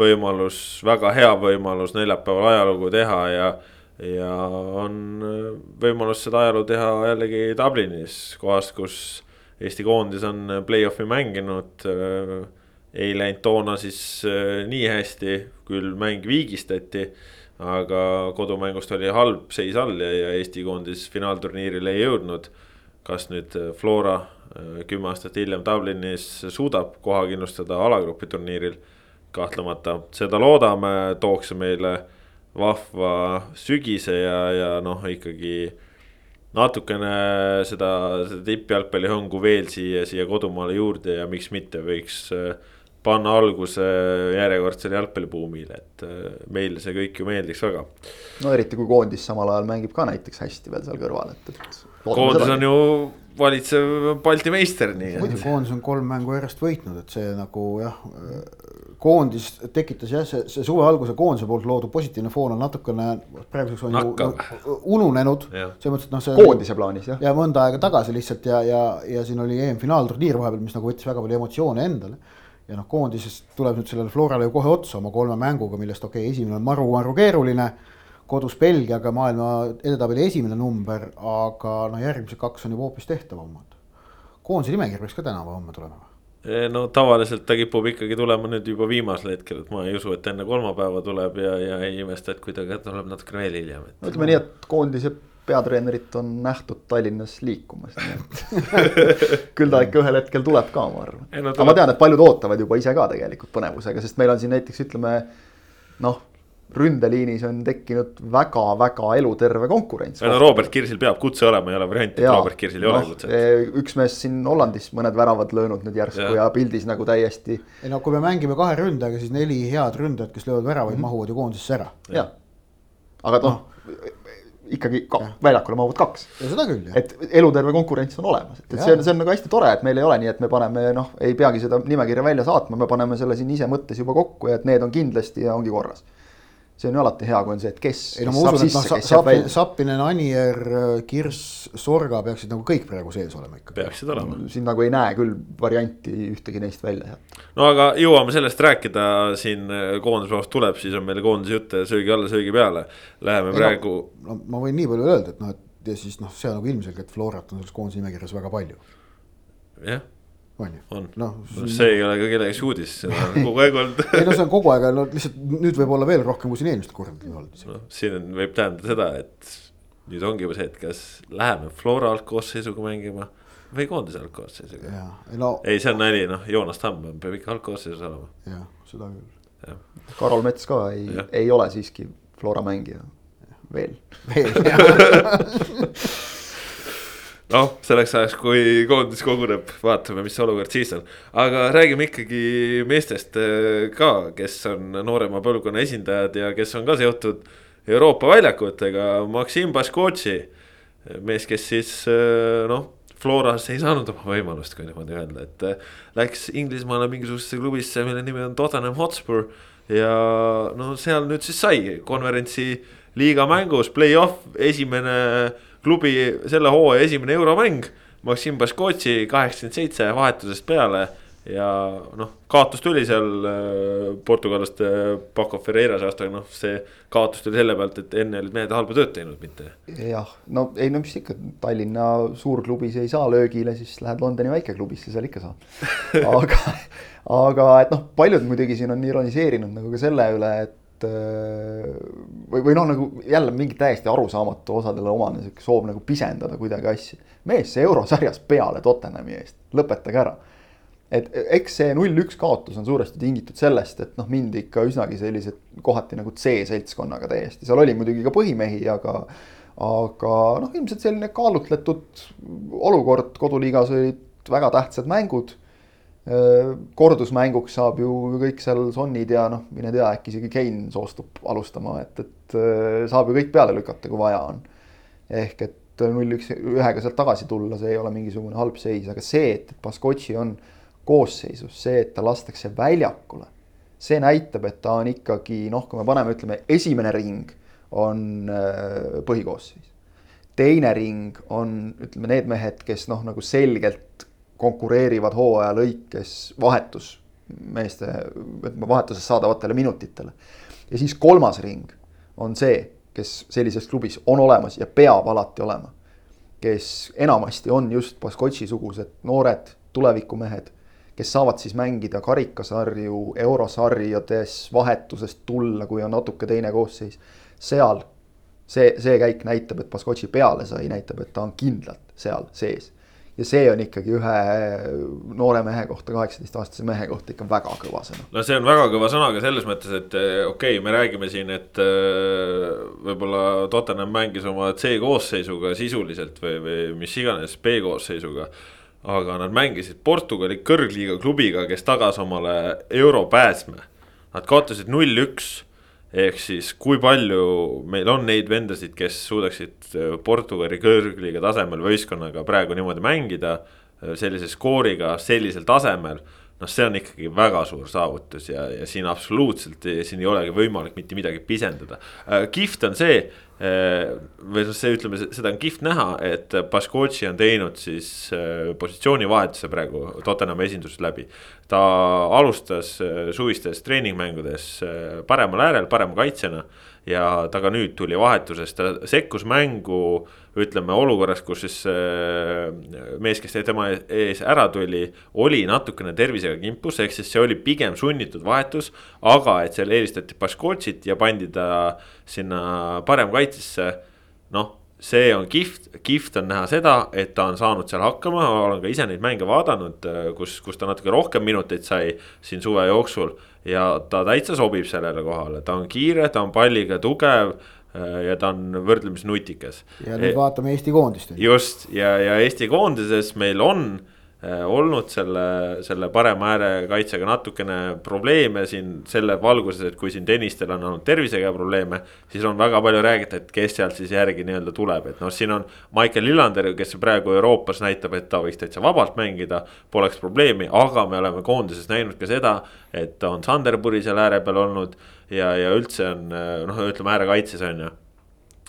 võimalus, väga hea võimalus neljapäeval ajalugu teha ja. ja on võimalus seda ajalugu teha jällegi Dublinis, kohas, kus Eesti koondis on play-off'i mänginud. ei läinud toona siis nii hästi, küll mäng viigistati aga kodumängust oli halb seis all ja, ja Eesti koondis finaalturniirile ei jõudnud kas nüüd äh, Flora äh, kümme aastat hiljem Dublinis suudab koha kindlustada alagrupi turniiril. kahtlemata seda loodame, tooks meile vahva sügise ja, ja noh, ikkagi natukene seda, seda tippjalgpalli hõngu veel siia, siia kodumaale juurde ja miks mitte võiks äh, panna alguse järjekordsele jalgpallibuumile, et meile see kõik ju meeldiks väga. no eriti kui koondis samal ajal mängib ka näiteks hästi veel seal kõrval, et, et koondis on ju valitsev Balti meister, nii et. koondis on kolm mängu järjest võitnud, et see nagu jah, koondis tekitas jah, see, see suve alguse koondise poolt loodud positiivne foon on natukene praeguseks on Nakkav. ju ununenud. selles mõttes, et noh, see. koondise plaanis jah. ja mõnda aega tagasi lihtsalt ja, ja, ja siin oli EM-finaalturniir vahepeal, mis nagu võttis väga palju emotsioone endale. ja noh, koondisest tuleb nüüd sellele Florale ju kohe otsa oma kolme mänguga, millest okei okay,, esimene on maru, maru keeruline kodus Belgiaga maailma edetabeli esimene number, aga noh, järgmised kaks on juba hoopis tehtavamad. koondise nimekiri peaks ka tänavu homme tulema? E, no tavaliselt ta kipub ikkagi tulema nüüd juba viimasel hetkel, et ma ei usu, et enne kolmapäeva tuleb ja, ja ei imesta, et kui ta tuleb natukene veel hiljem et.... no ütleme nii, et koondise peatreenerit on nähtud Tallinnas liikumas, nii et <laughs> küll ta ikka ühel hetkel tuleb ka, ma arvan. No, aga ma tean, et paljud ootavad juba ise ka tegelikult põnevusega, sest meil on siin näiteks ütleme noh ründeliinis on tekkinud väga-väga eluterve konkurents. no Robert Kirsil peab kutse olema, ei ole varianti, et Robert Kirsil ei no, ole kutset. Eh, üks mees siin Hollandis mõned väravad löönud nüüd järsku ja, ja pildis nagu täiesti. ei no kui me mängime kahe ründajaga, siis neli head ründajat, kes löövad väravaid mm, -hmm. mahuvad ju koondisesse ära. jah, aga noh no. ikkagi ka, väljakule mahuvad kaks. seda küll jah. et eluterve konkurents on olemas, et, et see on, see on nagu hästi tore, et meil ei ole nii, et me paneme noh, ei peagi seda nimekirja välja saatma, me paneme selle siin ise mõttes juba kokku ja et need on kindlasti ja ongi korras see on ju alati hea, kui on see, et kes. ei no ma usun, et noh, Sappinen, Sappinen, Anier, Kirss, Sorga peaksid nagu kõik praegu sees olema ikka. peaksid olema. siin nagu ei näe küll varianti ühtegi neist välja. no aga jõuame sellest rääkida, siin koondispäevast tuleb, siis on meil koondise jutt söögi alla, söögi peale. Läheme ei, praegu no,. no ma võin nii palju öelda, et noh, et ja siis noh, see on nagu ilmselge, et Florat on selles koondise nimekirjas väga palju. jah on ju. on no,, see ei ole ka kellegi uudis, seda on kogu aeg olnud <laughs> ei no see on kogu aeg, no lihtsalt nüüd võib olla veel rohkem, kui siin eelmistel kordadel olnud. no siin on, võib tähendada seda, et nüüd ongi juba see, et kas läheme Flora algkoosseisuga mängima või koondise algkoosseisuga. No, ei, see on nali, noh, Joonas Tamm peab ikka algkoosseisus olema. jah, seda küll. Karol Mets ka ei, ei ole siiski Flora mängija veel. veel <laughs> jah <laughs> noh, selleks ajaks, kui koondis koguneb, vaatame, mis olukord siis on. aga räägime ikkagi meestest äh, ka, kes on noorema põlvkonna esindajad ja kes on ka seotud Euroopa väljakutega. Maksim Baskotši, mees, kes siis äh, noh, Floras ei saanud oma võimalust, kui niimoodi öelda, et äh, läks Inglismaale mingisugusesse klubisse, mille nimi on Tottenham Hotspur. ja no seal nüüd siis sai konverentsi liiga mängus, play-off, esimene klubi selle hooaja esimene euromäng. Maksim Baskotši kaheksakümmend seitse vahetusest peale ja noh, kaotus tuli seal äh, portugallaste Paco Ferreiras aastaga, noh, see kaotus tuli selle pealt, et enne olid mehed halba tööd teinud, mitte. jah, no ei no mis ikka, Tallinna suurklubis ei saa löögile, siis lähed Londoni väikeklubisse, seal ikka saad. <laughs> aga, aga et noh, paljud muidugi siin on ironiseerinud nagu ka selle üle, et Äh, või, või noh, nagu jälle mingi täiesti arusaamatu osadele omane sihuke soov nagu pisendada kuidagi asju. mees, see eurosarjas peale Tottenhami eest, lõpetage ära. et eks see null-üks kaotus on suuresti tingitud sellest, et noh, mindi ikka üsnagi sellised kohati nagu C-seltskonnaga täiesti, seal oli muidugi ka põhimehi, aga aga noh, ilmselt selline kaalutletud olukord, koduliigas olid väga tähtsad mängud kordusmänguks saab ju kõik seal Sonnid ja noh, mine tea, äkki isegi Kein soostub alustama, et, et äh, saab ju kõik peale lükata, kui vaja on. ehk et null-üks, ühega sealt tagasi tulla, see ei ole mingisugune halb seis, aga see, et Baskotši on koosseisus, see, et ta lastakse väljakule, see näitab, et ta on ikkagi noh, kui me paneme, ütleme, esimene ring on äh, põhikoosseis. teine ring on, ütleme, need mehed, kes noh, nagu selgelt konkureerivad hooaja lõikes vahetusmeeste, vahetuses saadavatele minutitele. ja siis kolmas ring on see, kes sellises klubis on olemas ja peab alati olema. kes enamasti on just Baskotši sugused noored tulevikumehed, kes saavad siis mängida karikasarju, eurosarjades vahetusest tulla, kui on natuke teine koosseis. seal see, see käik näitab, et Baskotši peale sai, näitab, et ta on kindlalt seal sees ja see on ikkagi ühe noore mehe kohta, kaheksateistaastase mehe kohta ikka väga kõva sõna. no see on väga kõva sõna ka selles mõttes, et eh, okei okay,, me räägime siin, et eh, võib-olla Tottenham mängis oma C koosseisuga sisuliselt või, või mis iganes B koosseisuga. aga nad mängisid Portugali kõrgliiga klubiga, kes tagas omale europääsme. Nad kaotasid null-üks ehk siis, kui palju meil on neid vendasid, kes suudaksid äh, Portugali kõrgliiga tasemel võistkonnaga praegu niimoodi mängida. Äh, sellise skooriga, sellisel tasemel noh, see on ikkagi väga suur saavutus ja, ja siin absoluutselt, siin ei olegi võimalik mitte midagi pisendada. Äh, kihvt on see, äh, või noh, see ütleme, seda on kihvt näha, et Baskotši on teinud siis äh, positsioonivahetuse praegu Tottenhami esindusest läbi. ta alustas suvistes treeningmängudes paremal äärel, parema kaitsjana ja ta ka nüüd tuli vahetusest, ta sekkus mängu ütleme olukorras, kus siis äh, mees, kes tema ees ära tuli, oli natukene tervisega kimpus, ehk siis see oli pigem sunnitud vahetus. aga et seal eelistati Baskotšit ja pandi ta sinna paremkaitsesse, noh see on kihvt, kihvt on näha seda, et ta on saanud seal hakkama, olen ka ise neid mänge vaadanud, kus, kus ta natuke rohkem minuteid sai siin suve jooksul. Ja ta täitsa sobib sellele kohale, ta on kiire, ta on palliga tugev ja ta on võrdlemisi nutikas. ja nüüd e vaatame Eesti koondist. just ja, ja Eesti koondises meil on äh, olnud selle, selle parema äärekaitsega natukene probleeme siin selle valguses, et kui siin tennistel on olnud tervisega probleeme. siis on väga palju räägitud, et kes sealt siis järgi nii-öelda tuleb, et noh, siin on Michael Lillander, kes praegu Euroopas näitab, et ta võiks täitsa vabalt mängida. Poleks probleemi, aga me oleme koondises näinud ka seda, et on Sanderburi seal ääre peal olnud ja, ja üldse on noh, ütleme äärekaitses on ju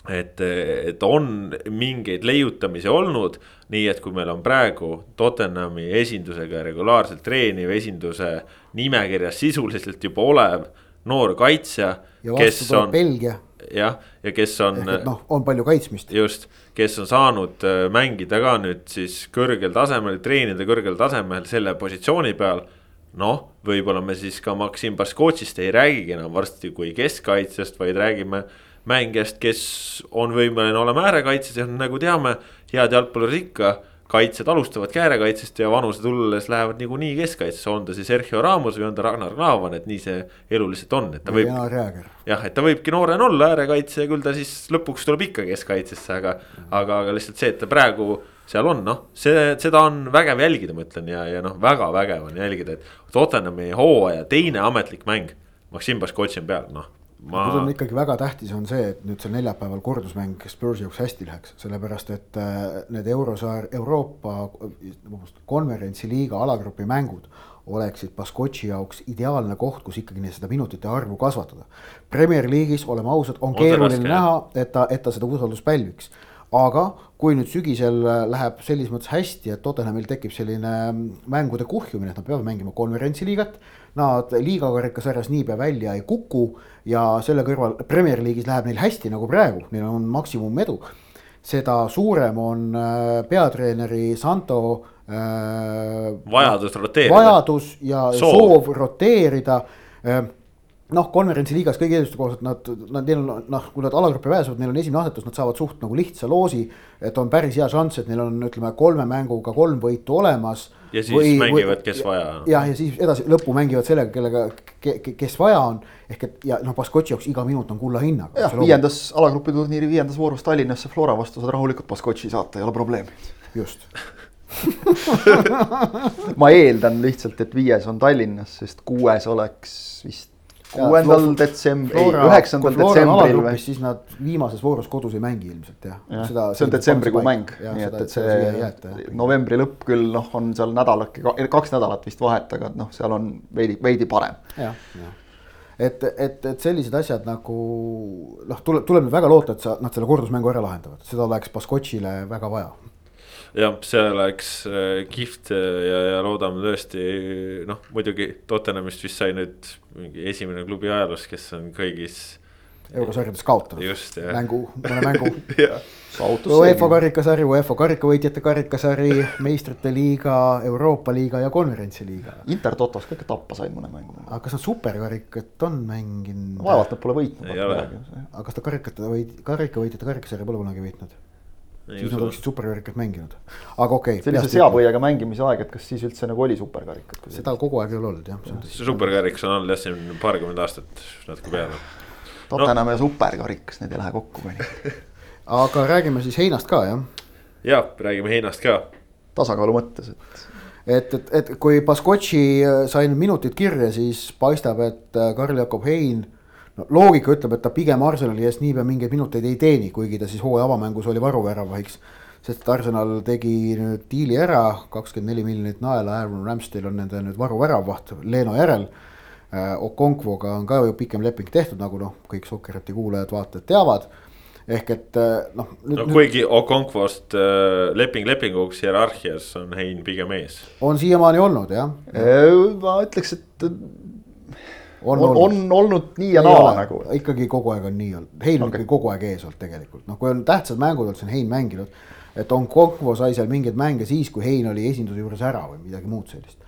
et, et on mingeid leiutamisi olnud, nii et kui meil on praegu Tottenhami esindusega regulaarselt treeniv esinduse nimekirjas sisuliselt juba olev noor kaitsja. kes on Belgia. jah, ja kes on. noh, on palju kaitsmist. just, kes on saanud äh, mängida ka nüüd siis kõrgel tasemel, treenida kõrgel tasemel selle positsiooni peal noh, võib-olla me siis ka Maksim Baskotšist ei räägigi enam varsti kui keskkaitsjast, vaid räägime mängijast, kes on võimeline olema äärekaitses ja nagu teame, head jalgpallurid ikka kaitsjad alustavad käärekaitsest ja vanuse tulles lähevad niikuinii keskkaitsesse, on ta siis Sergio Ramos või on ta Ragnar Klavan, et nii see elu lihtsalt on, et ta võib. jah, et ta võibki noorena olla äärekaitse ja küll ta siis lõpuks tuleb ikka keskkaitsesse, aga, aga, aga lihtsalt see, et ta praegu seal on, noh, see, seda on vägev jälgida, ma ütlen ja, ja noh, väga vägev on jälgida, et Tottenhami hooaja teine ametlik mäng. Maksim Baskotši on peal, noh ma.... nüüd on ikkagi väga tähtis on see, et nüüd seal neljapäeval kordusmäng Spursi jaoks hästi läheks, sellepärast et äh, need eurosaar, Euroopa, vabandust, konverentsiliiga alagrupi mängud oleksid Baskotši jaoks ideaalne koht, kus ikkagi seda minutite arvu kasvatada. Premier League'is, oleme ausad, on, on keeruline näha, et ta, et ta seda usaldust pälviks aga kui nüüd sügisel läheb selles mõttes hästi, et Tottenhamil tekib selline mängude kuhjumine, et nad peavad mängima konverentsiliigat. Nad liigakarikasarjas niipea välja ei kuku ja selle kõrval Premier League'is läheb neil hästi nagu praegu, neil on maksimumedu. seda suurem on äh, peatreeneri Santo äh,. vajadus roteerida. vajadus ja soov, soov roteerida noh, konverentsiliigas kõige eelistuste kohaselt nad, nad, neil on noh, kui nad alagrupi pääsevad, neil on esimene asetus, nad saavad suht nagu lihtsa loosi. et on päris hea šanss, et neil on, ütleme kolme mänguga kolm võitu olemas. ja siis või, mängivad, kes vaja. jah, ja siis edasi lõppu mängivad sellega, kellega ke,, kes vaja on. ehk et ja noh, Baskotši jaoks iga minut on kulla hinnaga. jah, viiendas alagrupi turniiri viiendas voorus Tallinnasse Flora vastu saad rahulikult Baskotši saata, ei ole probleemi. just <laughs> ma eeldan lihtsalt, et viies on Tallinnas, sest kuues oleks vist kuuendal detsembril, üheksandal detsembril või? siis nad viimases voorus kodus ei mängi ilmselt jah ja,. see on detsembrikuu mäng, nii et, et see jääta, novembri lõpp küll noh, on seal nädalake, kaks nädalat vist vahet, aga noh, seal on veidi, veidi parem. jah, jah et, et, et sellised asjad nagu noh, tuleb, tuleb nüüd väga loota, et sa, nad selle kordusmängu ära lahendavad, seda oleks Baskotšile väga vaja jah, see oleks äh, kihvt äh, ja, ja loodame tõesti, noh muidugi Tottenhamist vist sai nüüd mingi esimene klubi ajaloos, kes on kõigis. eurosarjades kaotanud. mängu, mõne mängu <laughs> UEFA karikasari, UEFA karikavõitjate karikasari, meistrite liiga, Euroopa liiga ja konverentsiliiga. Inter Totos ka ikka tappa said mõne mängu. aga kas nad superkarikat on mänginud? vaevalt nad pole võitnud. aga kas ta karikate võit-, karikavõitjate karikasarja pole kunagi võitnud? Siis nad oleksid superkarikat mänginud, aga okei okay,. sellise seapõiega mängimise aeg, et kas siis üldse nagu oli superkarikat? seda kogu aeg ei ole olnud jah. see superkarikas on olnud jah siin paarkümmend aastat natuke peale. Tottenham no. ja superkarikas, need ei lähe kokku mõni <laughs> aga räägime siis heinast ka jah. ja, räägime heinast ka. tasakaalu mõttes, et et, et, et kui Baskotši sai nüüd minutid kirja, siis paistab, et Karl-Jakob Hein no loogika ütleb, et ta pigem Arsenali eest niipea mingeid minuteid ei teeni, kuigi ta siis hooaja avamängus oli varuväravahiks. sest Arsenal tegi nüüd diili ära, kakskümmend neli miljonit naela, Aaron Ramsdale on nende nüüd varuväravaht Leeno järel. Äh, Okonkvoga on ka ju pikem leping tehtud, nagu noh, kõik Sokkerati kuulajad-vaatajad teavad ehk et äh, noh. no kuigi Okonkvost äh, leping lepinguks hierarhias on Hein pigem ees. on siiamaani olnud jah ja.. ma ütleks, et on, on, on olnud nii ja naa nagu. ikkagi kogu aeg on nii olnud, Hein on okay. ikkagi kogu aeg ees olnud tegelikult, noh, kui on tähtsad mängud olnud, siis on Hein mänginud. et on Kokvo sai seal mingeid mänge siis, kui Hein oli esinduse juures ära või midagi muud sellist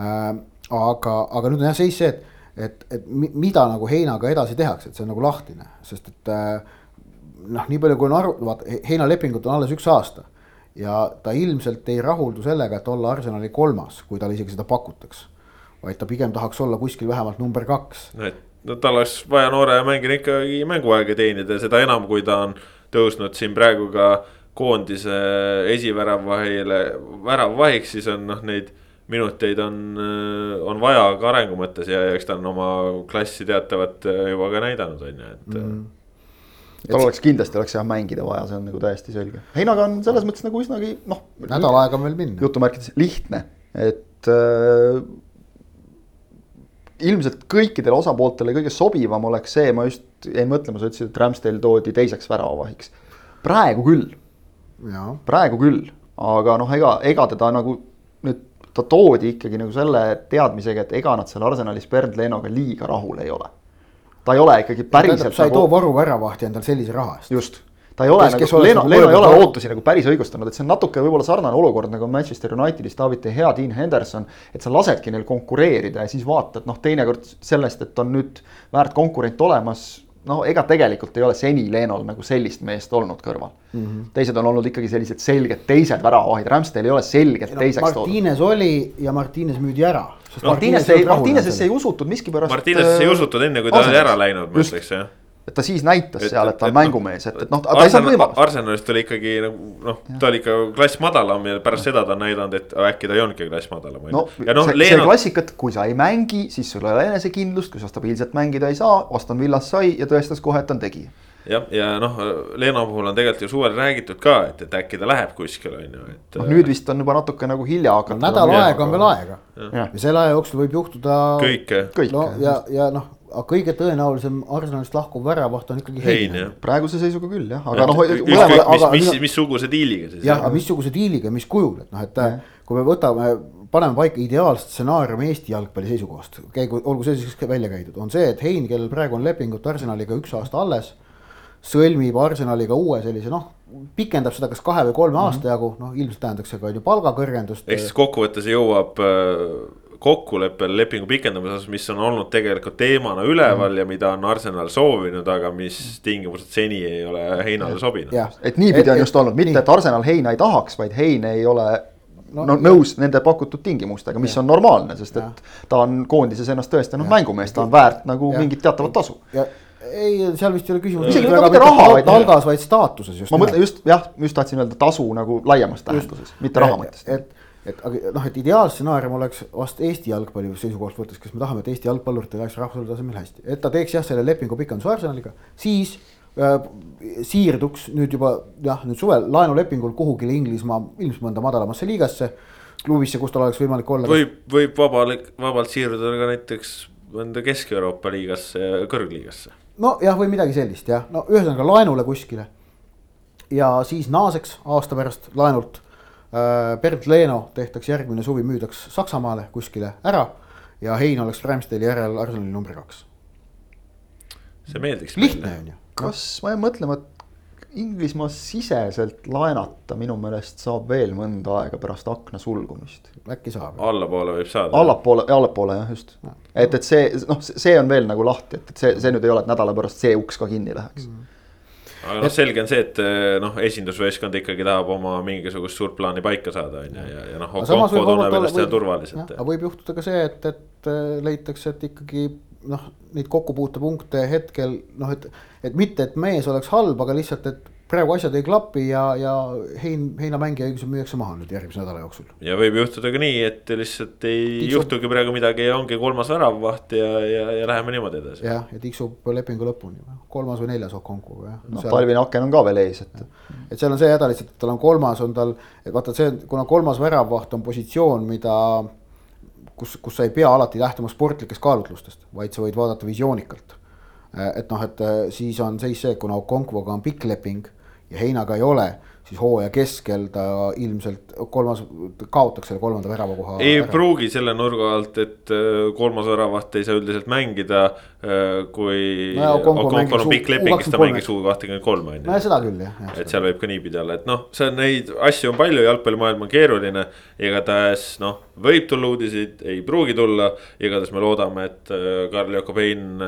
äh,. aga, aga nüüd on jah seis see, et, et, et mida nagu Heinaga edasi tehakse, et see on nagu lahtine, sest et äh, noh, nii palju kui on aru, vaata Heina lepingut on alles üks aasta ja ta ilmselt ei rahuldu sellega, et olla Arsenali kolmas, kui talle isegi seda pakutakse vaid ta pigem tahaks olla kuskil vähemalt number kaks. et no tal oleks vaja noore mängijana ikkagi mänguaega teenida, seda enam, kui ta on tõusnud siin praegu ka koondise esiväravvahile, väravvahiks, siis on noh, neid minuteid on, on vaja ka arengu mõttes ja eks ta on oma klassi teatavat juba ka näidanud, on ju, et mm. -hmm tal oleks kindlasti oleks jah mängida vaja, see on nagu täiesti selge. Heinaga on selles mõttes nagu üsnagi noh. nädal aega on veel minna. jutumärkides lihtne, et äh, ilmselt kõikidele osapooltele kõige sobivam oleks see, ma just jäin mõtlema, sa ütlesid, et Ramsdale toodi teiseks väravavahiks. praegu küll, praegu küll, aga noh, ega, ega teda nagu nüüd ta toodi ikkagi nagu selle teadmisega, et ega nad seal Arsenalis Bernd Lenoga liiga rahul ei ole. ta ei ole ikkagi päriselt. sa ei nagu... too varuväravahtja endale sellise raha eest. just, ta ei ole kes, nagu, Leno, Leno ei ole ootusi nagu päris õigustanud, et see on natuke võib-olla sarnane olukord nagu Manchester Unitedis David De Gea, Dean Henderson. et sa lasedki neil konkureerida ja siis vaatad noh, teinekord sellest, et on nüüd väärt konkurent olemas no ega tegelikult ei ole seni Lenol nagu sellist meest olnud kõrval mm. -hmm. teised on olnud ikkagi sellised selged teised väravahid, Ramsdale ei ole selgelt no, teiseks toodud. Martines oli ja Martines müüdi ära. Martines ei, Martinesesse ei usutud miskipärast. Martinesesse ei äh, usutud enne, kui ta oli ära läinud, ma ütleks jah et ta siis näitas et, seal, et ta on et, mängumees, et, et noh, ta ei saanud võimalust. Arsenalist oli ikkagi nagu noh, ta oli ikka klass madalam ja pärast seda ta on näidanud, et äkki ta ei olnudki klass madalam. no, ja noh, see, Leena... see klassika, et kui sa ei mängi, siis sul ei ole enesekindlust, kui sa stabiilselt mängida ei saa, Aston Villas sai ja tõestas kohe, et ta on tegija jah, ja noh, Leena puhul on tegelikult ju suvel räägitud ka, et, et äkki ta läheb kuskile, on ju, et. noh, nüüd vist on juba natuke nagu hilja hakata no,. nädal aega on veel aega ja, ja selle aja jooksul võib juhtuda. kõike. no ja, ja noh aga kõige tõenäolisem Arsenalist lahkuv väravaht on ikkagi Hein. praeguse seisuga küll jah, aga noh. mis, mis, missuguse diiliga siis. jah, aga missuguse diiliga, mis kujul, et noh, et ja. kui me võtame, paneme paika ideaalstsenaariumi Eesti jalgpalli seisukohast, käigu, olgu see siis välja käidud, on see, et Hein, kellel praegu on lepingut Arsenaliga üks aasta alles. sõlmib Arsenaliga uue sellise noh, pikendab seda kas kahe või kolme mm -hmm. aasta jagu, noh ilmselt tähendaks see ka on ju palgakõrgendust. ehk siis kokkuvõttes jõuab äh kokkuleppel lepingu pikendamise osas, mis on olnud tegelikult teemana üleval mm. ja mida on Arsenal soovinud, aga mis tingimused seni ei ole Heinale sobinud. et niipidi on just olnud, mitte et Arsenal Heina ei tahaks, vaid Hein ei ole no, no nõus nende pakutud tingimustega, mis ja. on normaalne, sest et ja. ta on koondises ennast tõestanud mängumees, ta on väärt nagu ja. mingit teatavat tasu. ei, seal vist ei ole küsimus. isegi väga mitte raha, vaid. palgas, vaid staatuses just. ma mõtlen just jah, just tahtsin öelda tasu nagu laiemas tähenduses, mitte raha mõttes. et et aga noh, et ideaalstsenaarium oleks vast Eesti jalgpalli seisukohast võttes, kas me tahame, et Eesti jalgpalluritel läheks rahvusvahelisel tasemel hästi, et ta teeks jah, selle lepingu pikenduse Arsenaliga, siis äh, siirduks nüüd juba jah, nüüd suvel laenulepingul kuhugile Inglismaa, ilmselt mõnda madalamasse liigasse. klubisse, kus tal oleks võimalik olla. võib, võib vabalt, vabalt siirduda ka näiteks mõnda Kesk-Euroopa liigasse kõrgliigasse. nojah, või midagi sellist jah, no ühesõnaga laenule kuskile. ja siis naaseks aasta pärast laenult Äh, Bernt Leeno tehtaks järgmine suvi, müüdaks Saksamaale kuskile ära ja Hein oleks Ramsdale'i järel Arsenali number kaks. see meeldiks. lihtne on ju. kas ma jään mõtlema, et Inglismaa siseselt laenata minu meelest saab veel mõnda aega pärast akna sulgumist. äkki saab. allapoole võib saada. allapoole, allapoole jah, just no.. et, et see noh, see on veel nagu lahti, et, et see, see nüüd ei ole, et nädala pärast see uks ka kinni läheks mm. Aga noh, selge on see, et eh, noh, esindusvõistkond ikkagi tahab oma mingisugust suurt plaani paika saada, on ju, ja, ja noh. aga võib juhtuda ka see, et, et eh, leitakse, et ikkagi noh, neid kokkupuutepunkte hetkel noh, et, et mitte, et mees oleks halb, aga lihtsalt, et praegu asjad ei klapi ja, ja Hein, Heina mängija õigused müüakse maha nüüd järgmise nädala jooksul. ja võib juhtuda ka nii, et lihtsalt ei tiksub... juhtugi praegu midagi ja ongi kolmas väravvaht ja, ja, ja läheme niimoodi edasi. jah, ja tiksub lepingu lõpuni, kolmas või neljas Okonku jah. noh, Palvin aken on ka veel ees, et. et seal on see häda lihtsalt, et tal on kolmas, on tal, et vaata, see, kuna kolmas väravvaht on positsioon, mida kus, kus sa ei pea alati lähtuma sportlikest kaalutlustest, vaid sa võid vaadata visioonikalt. et noh, et siis on seis see, kuna Okonkvoga on pikk leping ja heinaga ei ole, siis hooaja keskel ta ilmselt kolmas, kaotaks selle kolmanda väravakoha. ei ära. pruugi selle nurga alt, et äh, kolmas väravaht ei saa üldiselt mängida. Äh, kui no, kahtekümmend kolm on ju. no seda küll jah ja,. et seal võib ka niipidi olla, et noh, see on neid asju on palju, jalgpallimaailm on keeruline. igatahes noh, võib tulla uudiseid, ei pruugi tulla, igatahes me loodame, et äh, Karl Jakobein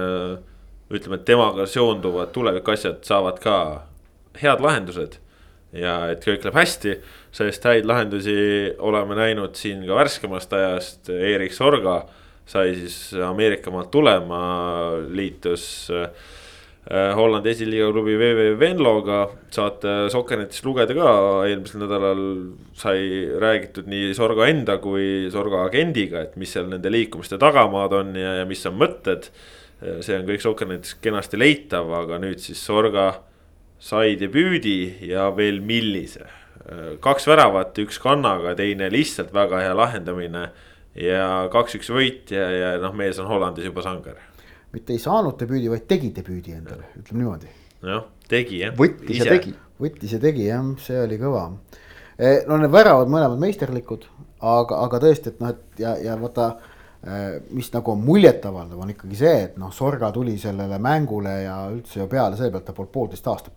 ütleme, et temaga seonduvad tulevikuasjad saavad ka head lahendused ja et kõik läheb hästi, sest häid lahendusi oleme näinud siin ka värskemast ajast, Erik Sorga sai siis Ameerika maalt tulema, liitus äh, Hollandi esiliiga klubi VV Venloga saate Sokkernetist lugeda ka, eelmisel nädalal sai räägitud nii Sorga enda kui Sorga agendiga, et mis seal nende liikumiste tagamaad on ja, ja mis on mõtted. see on kõik Sokkernetis kenasti leitav, aga nüüd siis Sorga sai debüüdi ja veel millise. kaks väravat, üks kannaga, teine lihtsalt väga hea lahendamine ja kaks-üks võit ja, ja noh, mees on Hollandis juba sangar mitte ei saanud debüüdi, vaid tegi debüüdi endale, ütleme niimoodi. jah, tegi jah. võttis ja tegi. võttis ja tegi jah, see oli kõva. Eh, no need väravad mõlemad meisterlikud, aga, aga tõesti, et noh, et ja, ja vaata eh, mis nagu on muljetavaldav, on ikkagi see, et noh, Sorga tuli sellele mängule ja üldse ju peale selle pealt ta polnud poolteist aastat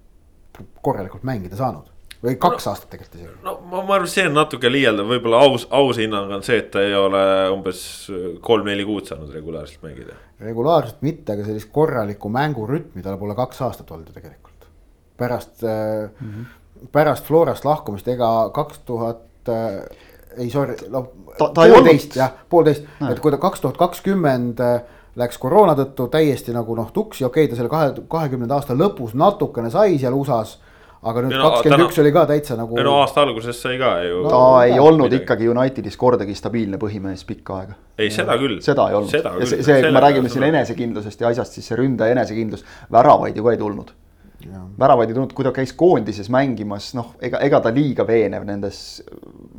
korralikult mängida saanud või kaks no, aastat tegelikult isegi. no ma, ma arvan, see on natuke liialdav, võib-olla aus, aus hinnang on see, et ta ei ole umbes kolm-neli kuud saanud regulaarselt mängida. regulaarselt mitte, aga sellist korralikku mängurütmi tal pole kaks aastat olnud ju tegelikult. pärast mm, -hmm. pärast Florast lahkumist, ega kaks tuhat äh, ei sorry, noh. poolteist jah, poolteist, et kui ta kaks tuhat kakskümmend äh, läks koroona tõttu täiesti nagu noh tuksi, okei okay,, ta selle kahe, kahekümnenda aasta lõpus natukene sai seal USA-s aga nüüd kakskümmend üks oli ka täitsa nagu. no aasta alguses sai ka ju. ta no, ei olnud midagi. ikkagi Unitedis kordagi stabiilne põhimees pikka aega. ei, seda küll. seda ei olnud. ja see, see, kui me räägime siin enesekindlusest ja asjast, siis see ründaja enesekindlus, väravaid ju ka ei tulnud. Väravaid ei tulnud, kui ta käis koondises mängimas, noh, ega, ega ta liiga veenev nendes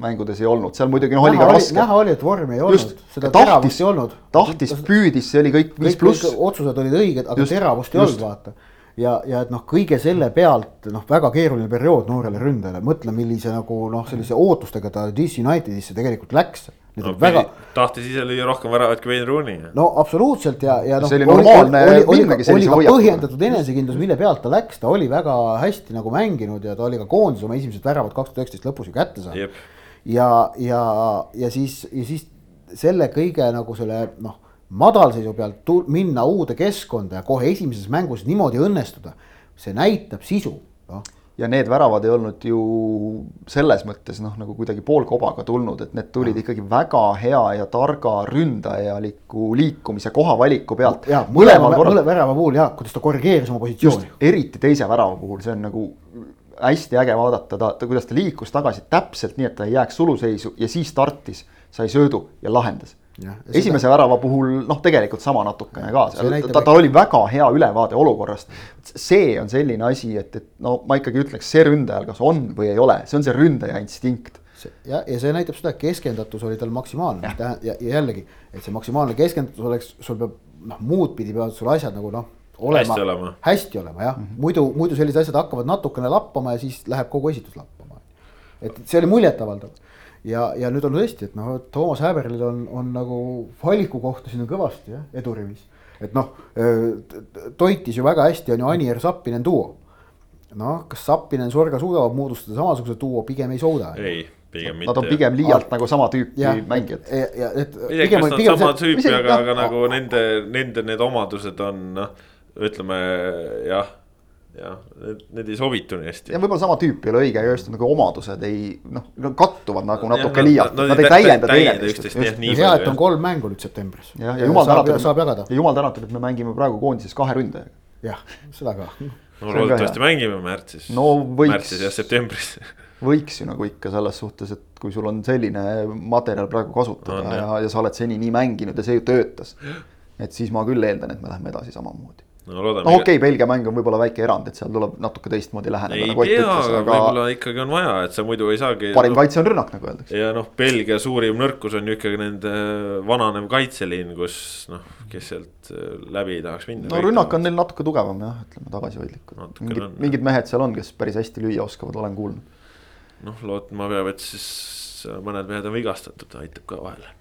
mängudes ei olnud, seal muidugi noh, oli ka raske. näha oli, et vormi ei olnud, seda tahtis, teravust ei olnud. tahtis, püüdis, see oli kõik viis pluss. otsused olid õiged, aga just, teravust ei olnud, vaata ja, ja et noh, kõige selle pealt noh, väga keeruline periood noorele ründajale, mõtle, millise nagu noh, sellise ootustega ta DC Unitedisse tegelikult läks. No, väga... tahtis ise lüüa rohkem väravaid kui Wayne Rooney. no absoluutselt ja, ja noh. see oli normaalne oli, oli ka põhjendatud enesekindlus, mille pealt ta läks, ta oli väga hästi nagu mänginud ja ta oli ka koondise oma esimesed väravad kaks tuhat üheksateist lõpus ju kätte saanud. ja, ja, ja siis, ja siis selle kõige nagu selle noh madalseisu pealt minna uude keskkonda ja kohe esimeses mängus niimoodi õnnestuda, see näitab sisu, noh ja need väravad ei olnud ju selles mõttes noh, nagu kuidagi poolkobaga tulnud, et need tulid ikkagi väga hea ja targa ründajaliku liikumise kohavaliku pealt. ja mõlema, mõlema värava puhul ja kuidas ta korrigeeris oma positsiooni. eriti teise värava puhul, see on nagu hästi äge vaadata, ta, ta, kuidas ta liikus tagasi täpselt nii, et ta ei jääks suluseisu ja siis startis, sai söödu ja lahendas esimese seda... värava puhul noh, tegelikult sama natukene ka, ta, tal oli väga hea ülevaade olukorrast. see on selline asi, et, et no ma ikkagi ütleks, see ründajal kas on või ei ole, see on see ründaja instinkt. ja, ja see näitab seda, et keskendatus oli tal maksimaalne ja. ja, ja jällegi, et see maksimaalne keskendatus oleks, sul peab noh, muud pidi peavad sul asjad nagu noh olema, hästi olema, hästi olema jah mm, -hmm. muidu, muidu sellised asjad hakkavad natukene lappama ja siis läheb kogu esitus lappama. et see oli muljetavaldav ja, ja nüüd on tõesti, et noh, Toomas Häberlil on, on nagu valikukohta siin on kõvasti jah, edurivis. et noh, toitis ju väga hästi on ju Anier Sappinen duo. noh, kas Sappinen, Sorga suudavad moodustada samasuguse duo, pigem ei suuda. ei pigem mitte. Nad on pigem liialt ah, nagu sama tüüpi ja, mängijad. ja, ja et. isegi kas nad sama tüüpi, aga, aga nagu nende, nende need omadused on noh, ütleme jah jah, need, need ei sobitu nii hästi. ja võib-olla sama tüüp ei ole õige, just nagu omadused ei noh, kattuvad nagu natuke liialt, nad ei täienda teineteist. hea, et on kolm mängu nüüd septembris. jah, ja jumal tänatud, saab jagada. ja jumal tänatud, et me mängime praegu koondises kahe ründajaga. jah, seda ka. no loodetavasti mängime märtsis. no võiks. märtsis ja septembris <laughs> võiks ju nagu ikka selles suhtes, et kui sul on selline materjal praegu kasutada no, ja, ja sa oled seni nii mänginud ja see ju töötas. et siis ma küll eeldan, et me läheme edasi samamoodi no loodame. no okei okay,, Belgia mäng on võib-olla väike erand, et seal tuleb natuke teistmoodi läheneda. ei nagu tea, aga võib-olla ikkagi on vaja, et sa muidu ei saagi. parim no, kaitse on rünnak, nagu öeldakse. ja noh, Belgia suurim nõrkus on ju ikkagi nende vananev kaitseliin, kus noh, kes sealt äh, läbi ei tahaks minna. no rünnak on neil natuke tugevam jah, ütleme tagasihoidlikud. mingid, mingid mehed seal on, kes päris hästi lüüa oskavad, olen kuulnud. noh, lootma peab, et siis mõned mehed on vigastatud, aitab ka vahele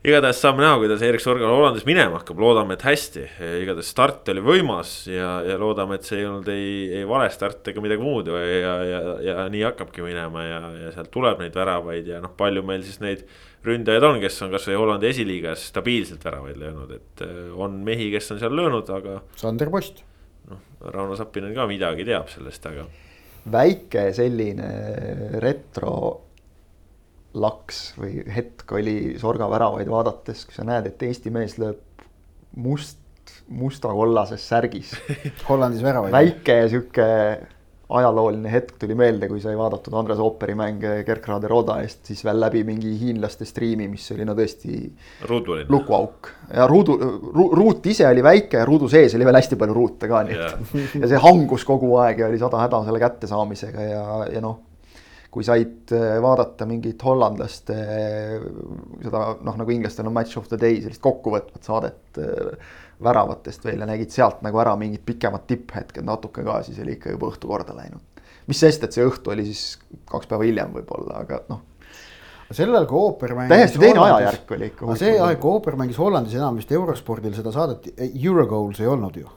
igatahes saame näha, kuidas Erik Sorgal Hollandis minema hakkab, loodame, et hästi. igatahes start oli võimas ja, ja loodame, et see ei olnud ei, ei vale start ega midagi muud ja, ja, ja, ja nii hakkabki minema ja, ja sealt tuleb neid väravaid ja noh, palju meil siis neid ründajaid on, kes on kasvõi Hollandi esiliigas stabiilselt väravaid löönud, et äh, on mehi, kes on seal löönud, aga. Sander Post. noh, Rauno Sappinen ka midagi teab sellest, aga. väike selline retro laks või hetk oli Sorga väravaid vaadates, kui sa näed, et Eesti mees lööb must musta-kollases särgis. <laughs> Hollandis väravaid. väike sihuke ajalooline hetk tuli meelde, kui sai vaadatud Andres Ooperi mänge Gerkrade Roda eest, siis veel läbi mingi hiinlaste striimi, mis oli no tõesti lukuauk. Ja ruudu ru,, ruut ise oli väike ja ruudu sees oli veel hästi palju ruute ka, nii et <laughs> ja see hangus kogu aeg ja oli sada häda selle kättesaamisega ja, ja noh, kui said äh, vaadata mingit hollandlaste seda noh, nagu inglastel on match of the day sellist kokkuvõtvat saadet äh, väravatest veel ja nägid sealt nagu ära mingid pikemad tipphetked natuke ka, siis oli ikka juba õhtu korda läinud. mis sest, et see õhtu oli siis kaks päeva hiljem võib-olla, aga noh, sellel, kui ooper mängis. täiesti teine ajajärk oli ikka. see aeg, kui ooper mängis Hollandis enam vist Eurospordil seda saadet, Eurogoals ei olnud ju.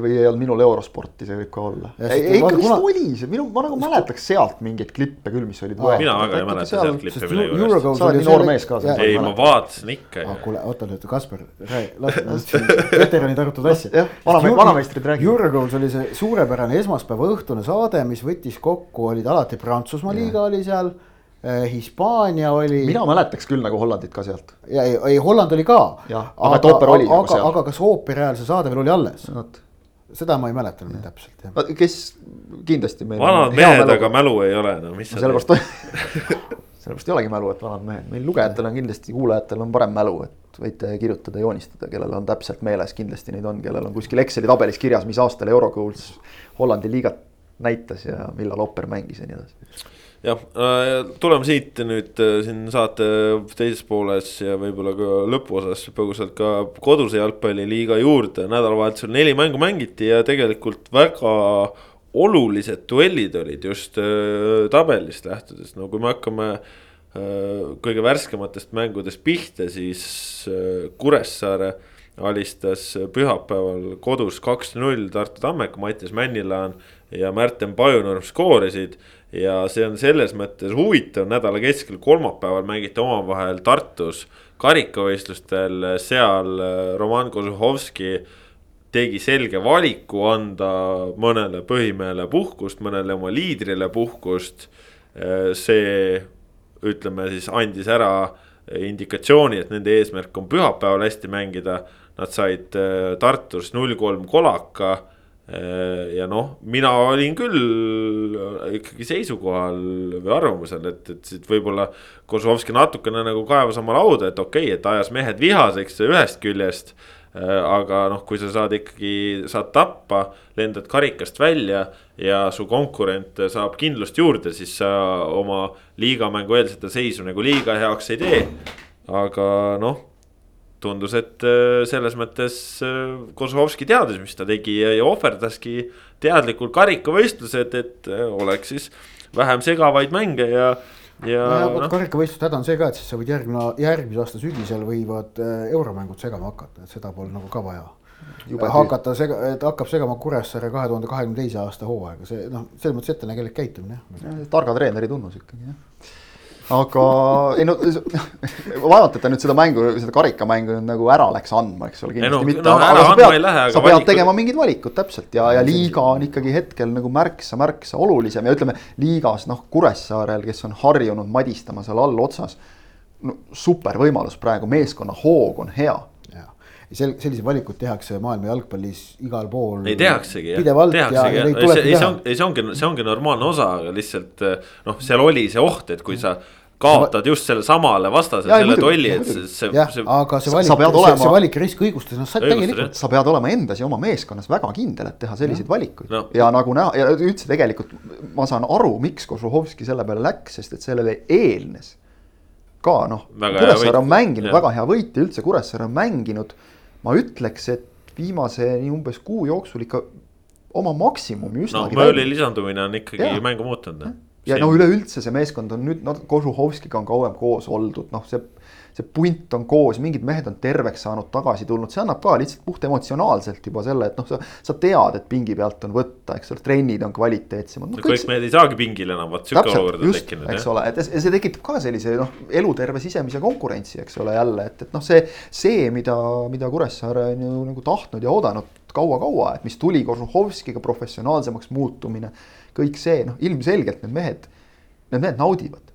Või ei olnud minul Eurosporti, see võib ka olla. Ei, ei ikka vist kuna- oli see, minu, ma nagu mäletaks sealt mingeid klippe küll, mis olid võetud. mina väga ei mäleta sealt klippe mille juurest. Sa oled oli nii noor mees ka, ei, ma vaatasin ikka ah,. kuule, oota nüüd, Kaspar, <laughs> las veteranid arutavad asja. Jah, vaname- vanameistrid räägivad. Eurogoals oli see suurepärane esmaspäeva õhtune saade, mis võttis kokku, olid alati Prantsusmaa liiga oli seal, Hispaania oli. mina mäletaks küll nagu Hollandit ka sealt. ja ei, ei, Holland oli ka. Aga et ooper oli nagu aga, aga kas ooperi ajal see saade veel oli alles? Seda ma ei mäleta nüüd täpselt jah. kes kindlasti meil. vanad mehed, aga mälu ei ole, no mis sa sellepärast, <laughs> sellepärast ei olegi mälu, et vanad mehed, meil lugejatel on kindlasti, kuulajatel on parem mälu, et võite kirjutada, joonistada, kellel on täpselt meeles, kindlasti neid on, kellel on kuskil Exceli tabelis kirjas, mis aastal Eurogoals Hollandi liigat näitas ja millal Opper mängis ja nii edasi. jah, tuleme siit nüüd äh, siin saate teises pooles ja võib-olla ka lõpuosas põgusalt ka koduse jalgpalliliiga juurde. nädalavahetusel neli mängu mängiti ja tegelikult väga olulised duellid olid just äh, tabelist lähtudes, no kui me hakkame äh, kõige värskematest mängudest pihta, siis äh, Kuressaare alistas pühapäeval kodus kaks-null Tartu Tammeka, Mattias Männilaan ja Märten Pajunurm skoorisid. Ja see on selles mõttes huvitav, nädala keskel kolmapäeval mängiti omavahel Tartus karikavõistlustel, seal äh, Roman Kozuhovski tegi selge valiku anda mõnele põhimehele puhkust, mõnele oma liidrile puhkust. see ütleme siis andis ära indikatsiooni, et nende eesmärk on pühapäeval hästi mängida. Nad said äh, Tartus null kolm kolaka. Ja noh, mina olin küll ikkagi seisukohal või arvamusel, et, et siit võib-olla Kozlovski natukene nagu kaevas oma lauda, et okei okay,, et ajas mehed vihaseks ühest küljest aga noh, kui sa saad ikkagi, saad tappa, lendad karikast välja ja su konkurent saab kindlust juurde, siis sa oma liigamängu eelsete seisu nagu liiga heaks ei tee. aga noh, tundus, et äh, selles mõttes äh, Kozlovski teadis, mis ta tegi ja, ja ohverdaski teadlikult karikavõistlused, et äh, oleks siis vähem segavaid mänge ja, ja vot noh, karikavõistluste häda on see ka, et siis sa võid järgmine, järgmise aasta sügisel võivad euromängud segama hakata, et seda pole nagu ka vaja. Jube hakata sega-, et hakkab segama Kuressaare kahe tuhande kahekümne teise aasta hooaega, see noh, selles mõttes ettenägelik käitumine jah. targa treeneri tunnus ikkagi jah. Aga ei no vaevalt, et ta nüüd seda mängu, seda karikamängu nüüd nagu ära läks andma, eks ole, Ei no, kindlasti mitte, no aga, sa pead sa pead valikud- tegema mingid valikud täpselt ja, ja liiga on ikkagi hetkel nagu märksa, märksa olulisem ja ütleme liigas noh, Kuressaarel, kes on harjunud madistama seal allotsas. no super võimalus praegu, meeskonna hoog on hea sel-, selliseid valikuid tehakse maailma jalgpallis igal pool. ei tehaksegi jah, pidevalt tehaksegi ja, ja jah, neid ei see, tulebki ei see teha on, ei see ongi, see ongi normaalne osa, aga lihtsalt noh, seal oli see oht, et kui sa kaotad just selle samale vastasele selle tolli, et see, see, jah, aga see sa- valik sa pead, see, olema- see valik risk õigustas Õigustas, täielikult. sa pead olema endas ja oma meeskonnas väga kindel, et teha selliseid valikuid No. ja nagu näha ja üldse tegelikult ma saan aru, miks Kožuhovski selle peale läks, sest et sellele eelnes ka noh, Kuressaare on mänginud Jah. väga hea võit ja üldse Kuressaare on mänginud. Ma ütleks, et viimase nii umbes kuu jooksul ikka oma maksimumi noh, üsnagi Mööli lisandumine on ikkagi Jaa. mängu muutunud. ja no üleüldse see meeskond on nüüd, noh, Kožuhovskiga on kauem koos oldud, noh, see, see punt on koos, mingid mehed on terveks saanud, tagasi tulnud, see annab ka lihtsalt puht emotsionaalselt juba selle, et noh, sa, sa tead, et pingi pealt on võtta, eks ole, trennid on kvaliteetsemad no,. kõik mehed ei saagi pingil enam, vot sihuke olukord on tekkinud eks ole, et see tekitab ka sellise noh, eluterve sisemise konkurentsi, eks ole, jälle, et, et noh, see, see, mida, mida Kuressaare on ju nagu tahtnud ja oodanud kaua-kaua, et mis tuli Kožuhovskiga professionaalsemaks muutumine. kõik see noh, ilmselgelt need mehed, need mehed naudivad,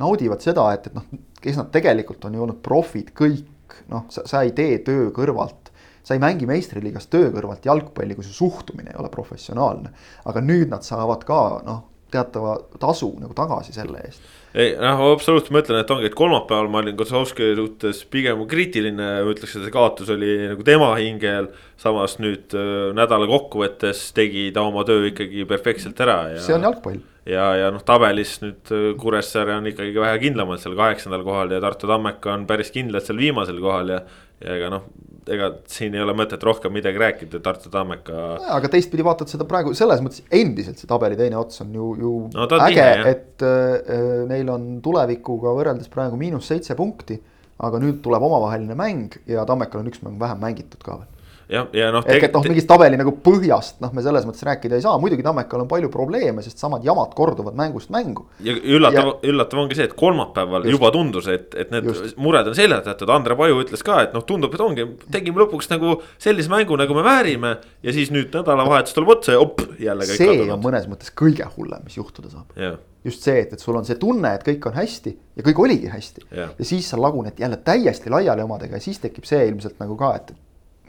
naudivad seda, et, et noh, kes nad tegelikult on ju olnud profid kõik, noh, sa, sa ei tee töö kõrvalt sa ei mängi meistriliigas töö kõrvalt jalgpalli, kui su suhtumine ei ole professionaalne. aga nüüd nad saavad ka noh, teatava tasu nagu tagasi selle eest ei noh, absoluutselt ma ütlen, et ongi, et kolmapäeval ma olin Kozlovski suhtes pigem kriitiline, ütleks, et see kaotus oli nagu tema hingel. samas nüüd äh, nädala kokkuvõttes tegi ta oma töö ikkagi perfektselt ära ja. see on jalgpall. ja, ja noh, tabelis nüüd äh, Kuressaare on ikkagi vähe kindlamalt seal kaheksandal kohal ja Tartu Tammeka on päris kindlalt seal viimasel kohal ja. ja ega noh, ega siin ei ole mõtet rohkem midagi rääkida, Tartu Tammeka. aga teistpidi vaatad seda praegu selles mõttes endiselt see tabeli teine ots on ju, ju no, äge, et äh, neil on tulevikuga võrreldes praegu miinus seitse punkti. aga nüüd tuleb omavaheline mäng ja Tammekal on üks mäng vähem mängitud ka veel jah, ja noh. ehk et noh, mingist tabeli nagu põhjast noh, me selles mõttes rääkida ei saa, muidugi Tammekal on palju probleeme, sest samad jamad korduvad mängust mängu. ja üllatav, üllatav ongi see, et kolmapäeval just, juba tundus, et, et need just. mured on seljatatud, Andre Paju ütles ka, et noh, tundub, et ongi, tegime lõpuks nagu sellise mängu, nagu me väärime. ja siis nüüd nädalavahetus tuleb otsa ja op, jälle kõik. see kadunud. on mõnes mõttes kõige hullem, mis juhtuda saab yeah just see, et, et sul on see tunne, et kõik on hästi ja kõik oligi hästi yeah.. ja siis sa laguned jälle täiesti laiali omadega ja siis tekib see ilmselt nagu ka, et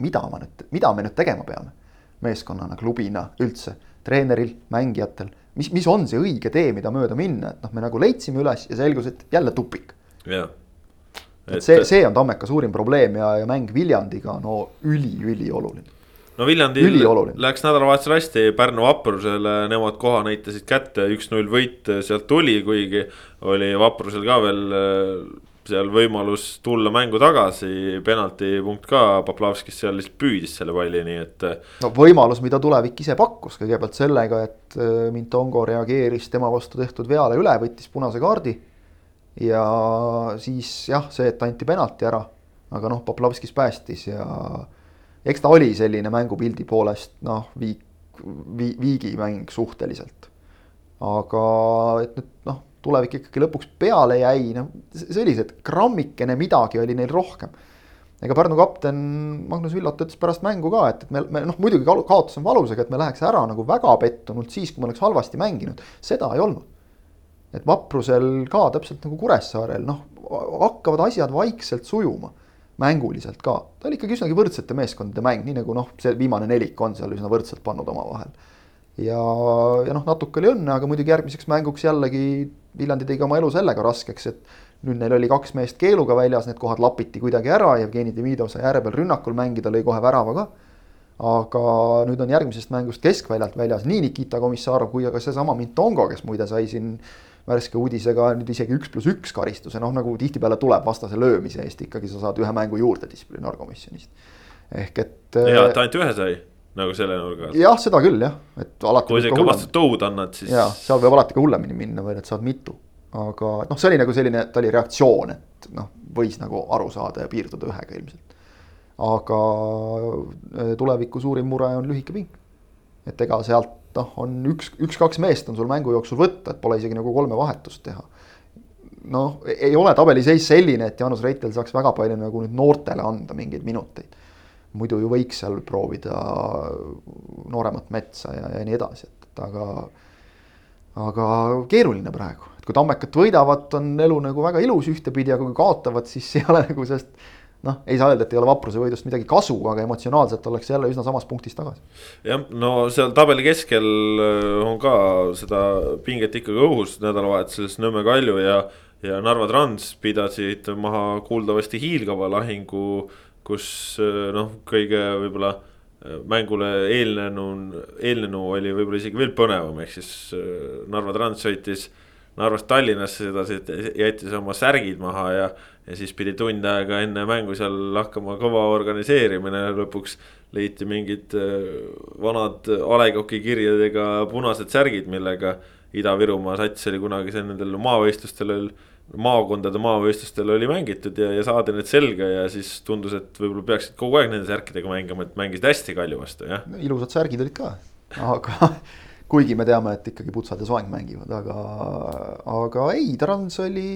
mida ma nüüd, mida me nüüd tegema peame meeskonnana, klubina üldse, treeneril, mängijatel, mis, mis on see õige tee, mida mööda minna, et noh, me nagu leidsime üles ja selgus, et jälle tupik. jah. et see, see on Tammeka suurim probleem ja, ja mäng Viljandiga no üli-ülioluline no Viljandil läks nädalavahetusel hästi, Pärnu vaprusele nemad koha näitasid kätte, üks-null võit sealt tuli, kuigi oli vaprusel ka veel seal võimalus tulla mängu tagasi, penaltipunkt ka, Poplavskis seal lihtsalt püüdis selle palli, nii et. no võimalus, mida tulevik ise pakkus, kõigepealt sellega, et äh, Mintongo reageeris tema vastu tehtud veale üle, võttis punase kaardi. ja siis jah, see, et anti penalti ära, aga noh, Poplavskis päästis ja eks ta oli selline mängupildi poolest noh, viik, vi-, viigimäng suhteliselt. aga et nüüd noh tulevik ikkagi lõpuks peale jäi, noh sellised grammikene midagi oli neil rohkem. ega Pärnu kapten Magnus Villot ütles pärast mängu ka, et, et me, me noh, muidugi kaotus on valus, aga et me läheks ära nagu väga pettunult siis, kui me oleks halvasti mänginud, seda ei olnud. et vaprusel ka täpselt nagu Kuressaarel, noh hakkavad asjad vaikselt sujuma mänguliselt ka, ta oli ikkagi üsnagi võrdsete meeskondade mäng, nii nagu noh, see viimane nelik on seal üsna võrdselt pannud omavahel ja, ja noh, natuke oli õnne, aga muidugi järgmiseks mänguks jällegi Viljandi tegi oma elu sellega raskeks, et nüüd neil oli kaks meest keeluga väljas, need kohad lapiti kuidagi ära, Jevgeni Demidov sai ääre peal rünnakul mängida, lõi kohe värava ka. aga nüüd on järgmisest mängust keskväljalt väljas nii Nikita Komissarov kui ka seesama Mintongo, kes muide sai siin värske uudisega nüüd isegi üks pluss üks karistuse, noh nagu tihtipeale tuleb vastase löömise eest ikkagi sa saad ühe mängu juurde distsiplinaarkomisjonist. ehk et. ja, et ainult ühe sai nagu selle nurga alt. jah, seda küll jah, et alati. kui sa ikka vastu tõud annad, siis. jah, seal võib alati ka hullemini minna veel, et saad mitu. aga noh, see oli nagu selline, ta oli reaktsioon, et noh, võis nagu aru saada ja piirduda ühega ilmselt. aga äh, tuleviku suurim mure on lühike ping. et ega sealt noh, on üks, üks-kaks meest on sul mängu jooksul võtta, et pole isegi nagu kolme vahetust teha noh, ei ole tabeliseis selline, et Jaanus Reitel saaks väga palju nagu nüüd noortele anda mingeid minuteid muidu ju võiks seal proovida nooremat metsa ja, ja nii edasi, et, et aga, aga keeruline praegu, et kui Tammekat võidavad, on elu nagu väga ilus ühtepidi, aga kui kaotavad, siis ei ole nagu sellest noh, ei saa öelda, et ei ole vapruse võidust midagi kasu, aga emotsionaalselt ollakse jälle üsna samas punktis tagasi. jah, no seal tabeli keskel äh, on ka seda pinget ikkagi õhus nädalavahetuses Nõmme Kalju ja, ja Narva Trans pidasid maha kuuldavasti hiilgava lahingu kus äh, noh, kõige võib-olla äh, mängule eelnenu, eelnenu oli võib-olla isegi veel põnevam, ehk siis äh, Narva Trans sõitis Narvast Tallinnasse, sedasi jättis oma särgid maha ja. ja siis pidi tund aega enne mängu seal hakkama kõva organiseerimine, lõpuks leiti mingid vanad A Le Coq'i kirjadega punased särgid, millega Ida-Virumaa sats oli kunagi nendel maavõistlustel maakondade maavõistlustel oli mängitud ja, ja saadi need selga ja siis tundus, et võib-olla peaksid kogu aeg nende särkidega mängima, et mängisid hästi Kalju vastu, jah no,. ilusad särgid olid ka, aga <laughs> kuigi me teame, et ikkagi Putsad ja Soeng mängivad, aga, aga ei, Trans oli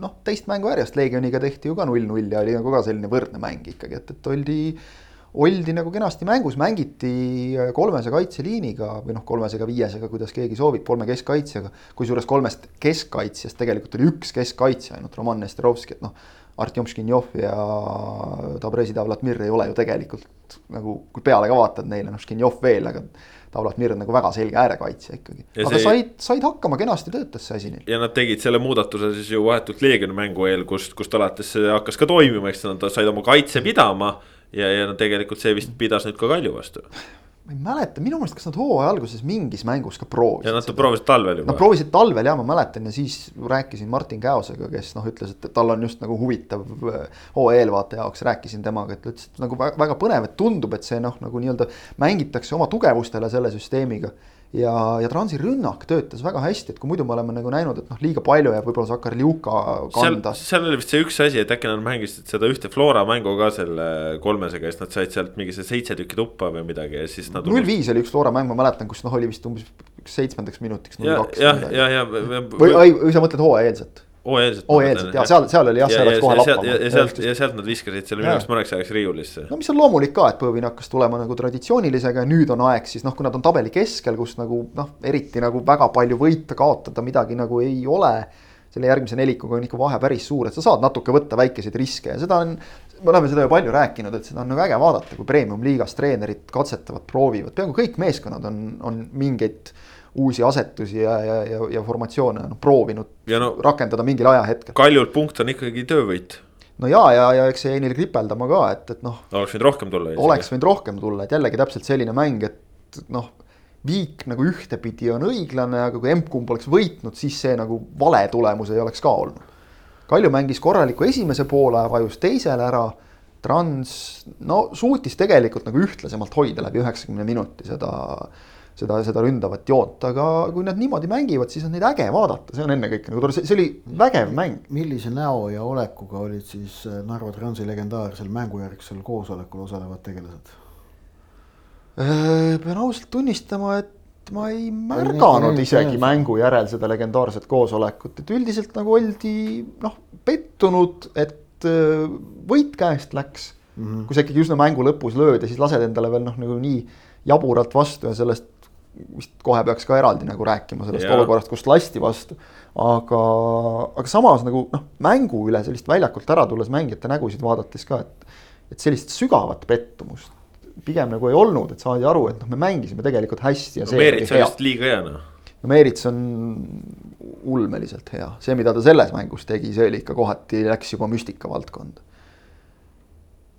noh, teist mängu järjest Leegioniga tehti ju ka null-null ja oli nagu ka selline võrdne mäng ikkagi, et, et oldi oldi nagu kenasti mängus, mängiti kolmese kaitseliiniga või noh, kolmesega, viiesega, kuidas keegi soovib, kolme keskkaitsjaga. kusjuures kolmest keskkaitsjast tegelikult oli üks keskkaitsja ainult, Roman Nesterovski, et noh, Artjom Škinjov ja Dobrezi Davlatmir ei ole ju tegelikult nagu, kui peale ka vaatad neile, noh Škinjov veel, aga Davlatmir on nagu väga selge äärekaitsja ikkagi. aga see... said, said hakkama, kenasti töötas see asi neil. ja nad tegid selle muudatuse siis ju vahetult Leegioni mängu eel, kust, kust alates see hakkas ka toimima, eks nad said oma kaitse pidama. Ja, ja no tegelikult see vist pidas nüüd ka Kalju vastu ma ei mäleta, minu meelest, kas nad hooaja alguses mingis mängus ka proovisid. ja nad proovisid talvel juba. Nad proovisid talvel ja ma mäletan ja siis rääkisin Martin Käosega, kes noh, ütles, et tal on just nagu huvitav äh, hooaja eelvaate jaoks, rääkisin temaga, et ütles, et nagu väga põnev, et tundub, et see noh, nagu nii-öelda mängitakse oma tugevustele selle süsteemiga ja, ja Transi rünnak töötas väga hästi, et kui muidu me oleme nagu näinud, et noh, liiga palju jääb võib-olla Sakarliuka kanda. seal oli vist see üks asi, et äkki nad mängisid seda ühte Flora mängu ka selle kolmesega, siis nad said sealt mingi see seitse tükki tuppa või midagi ja siis nad. null viis oli üks Flora mäng, ma mäletan, kus noh, oli vist umbes seitsmendaks minutiks. ja, ja, ja, ja. või, või sa mõtled hooajaeelset? Hooajalselt. hooajalselt ja seal, seal oli jah, see läks kohe lappama. ja sealt, ja sealt nad viskasid selle minu arust mõneks ajaks riiulisse. no mis on loomulik ka, et Põõvin hakkas tulema nagu traditsioonilisega ja nüüd on aeg siis noh, kui nad on tabeli keskel, kus nagu noh, eriti nagu väga palju võita, kaotada midagi nagu ei ole. selle järgmise nelikuga on ikka vahe päris suur, et sa saad natuke võtta väikeseid riske ja seda on. me oleme seda ju palju rääkinud, et seda on nagu äge vaadata, kui premium-liigas treenerid katsetavad, proovivad, peaaegu kõik meeskonnad on, on mingeid uusi asetusi ja, ja, ja, ja formatsioone noh proovinud ja no, rakendada mingil ajahetkel. Kaljult punkt on ikkagi töövõit. no ja, ja, ja eks see jäi neil kripeldama ka, et, et noh. oleks võinud rohkem tulla. oleks võinud rohkem tulla, et jällegi täpselt selline mäng, et noh. viik nagu ühtepidi on õiglane, aga kui emb-kumb oleks võitnud, siis see nagu vale tulemus ei oleks ka olnud. Kalju mängis korraliku esimese poole, vajus teisele ära. Trans, no suutis tegelikult nagu ühtlasemalt hoida läbi üheksakümne minuti seda seda, seda ründavat joont, aga kui nad niimoodi mängivad, siis on neid äge vaadata, see on ennekõike nagu tore, see oli vägev mäng. millise näo ja olekuga olid siis äh, Narva Transi legendaarsel mängujärgsel koosolekul osalevad tegelased? Äh, pean ausalt tunnistama, et ma ei märganud isegi mängu järel seda legendaarset koosolekut, et üldiselt nagu oldi noh, pettunud, et äh, võit käest läks mm. -hmm. kui sa ikkagi üsna mängu lõpus lööd ja siis lased endale veel noh, nagu nii jaburalt vastu ja sellest vist kohe peaks ka eraldi nagu rääkima sellest yeah. olukorrast, kust lasti vastu. aga, aga samas nagu noh, mängu üle sellist väljakult ära tulles mängijate nägusid vaadates ka, et, et sellist sügavat pettumust pigem nagu ei olnud, et saadi aru, et noh, me mängisime tegelikult hästi ja no,. Meerits on vist liiga hea noh. no Meerits on ulmeliselt hea, see, mida ta selles mängus tegi, see oli ikka kohati läks juba müstika valdkonda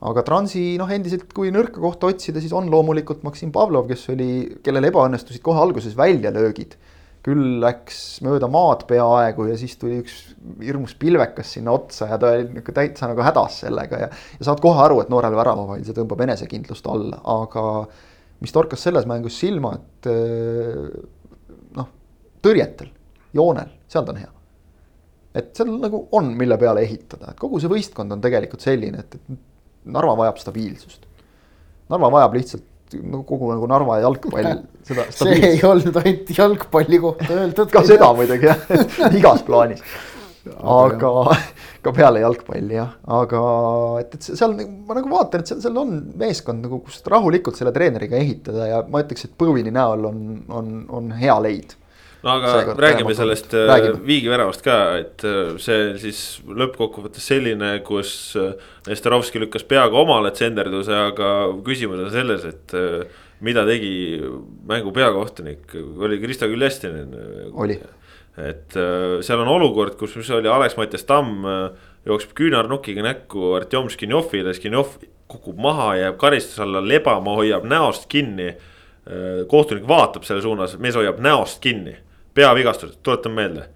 aga Transi noh, endiselt kui nõrka kohta otsida, siis on loomulikult Maksim Pavlov, kes oli, kellel ebaõnnestusid kohe alguses väljalöögid. küll läks mööda maad peaaegu ja siis tuli üks hirmus pilvekas sinna otsa ja ta oli nihuke täitsa nagu hädas sellega ja. ja saad kohe aru, et noorel väravavahil see tõmbab enesekindlust alla, aga mis torkas selles mängus silma, et noh, tõrjetel, joonel, seal ta on hea et seal nagu on, mille peale ehitada, et kogu see võistkond on tegelikult selline, et, et Narva vajab stabiilsust. Narva vajab lihtsalt no kogu nagu Narva jalgpall <laughs> seda. see ei olnud ainult jalgpalli kohta öeldud. ka seda muidugi jah, <laughs> igas plaanis. aga ka peale jalgpalli jah, aga et, et seal ma nagu vaatan, et seal, seal on meeskond nagu, kust rahulikult selle treeneriga ehitada ja ma ütleks, et Põõvini näol on, on, on hea leid no aga Seega, räägime sellest äh, räägime. Viigi väravast ka, et äh, see siis lõppkokkuvõttes selline, kus äh, Nesterovski lükkas peaga omale tsenderduse, aga küsimus on selles, et mida tegi mängu peakohtunik, oli Kristo Küljestinen. oli. et seal on olukord, kus, mis oli Alex-Mattias Tamm jookseb küünarnukiga näkku Artjom Škinjovile, Škinjov kukub maha, jääb karistuse alla lebama, hoiab näost kinni. kohtunik vaatab selle suunas, mees hoiab näost kinni peavigastused, tuletan meelde.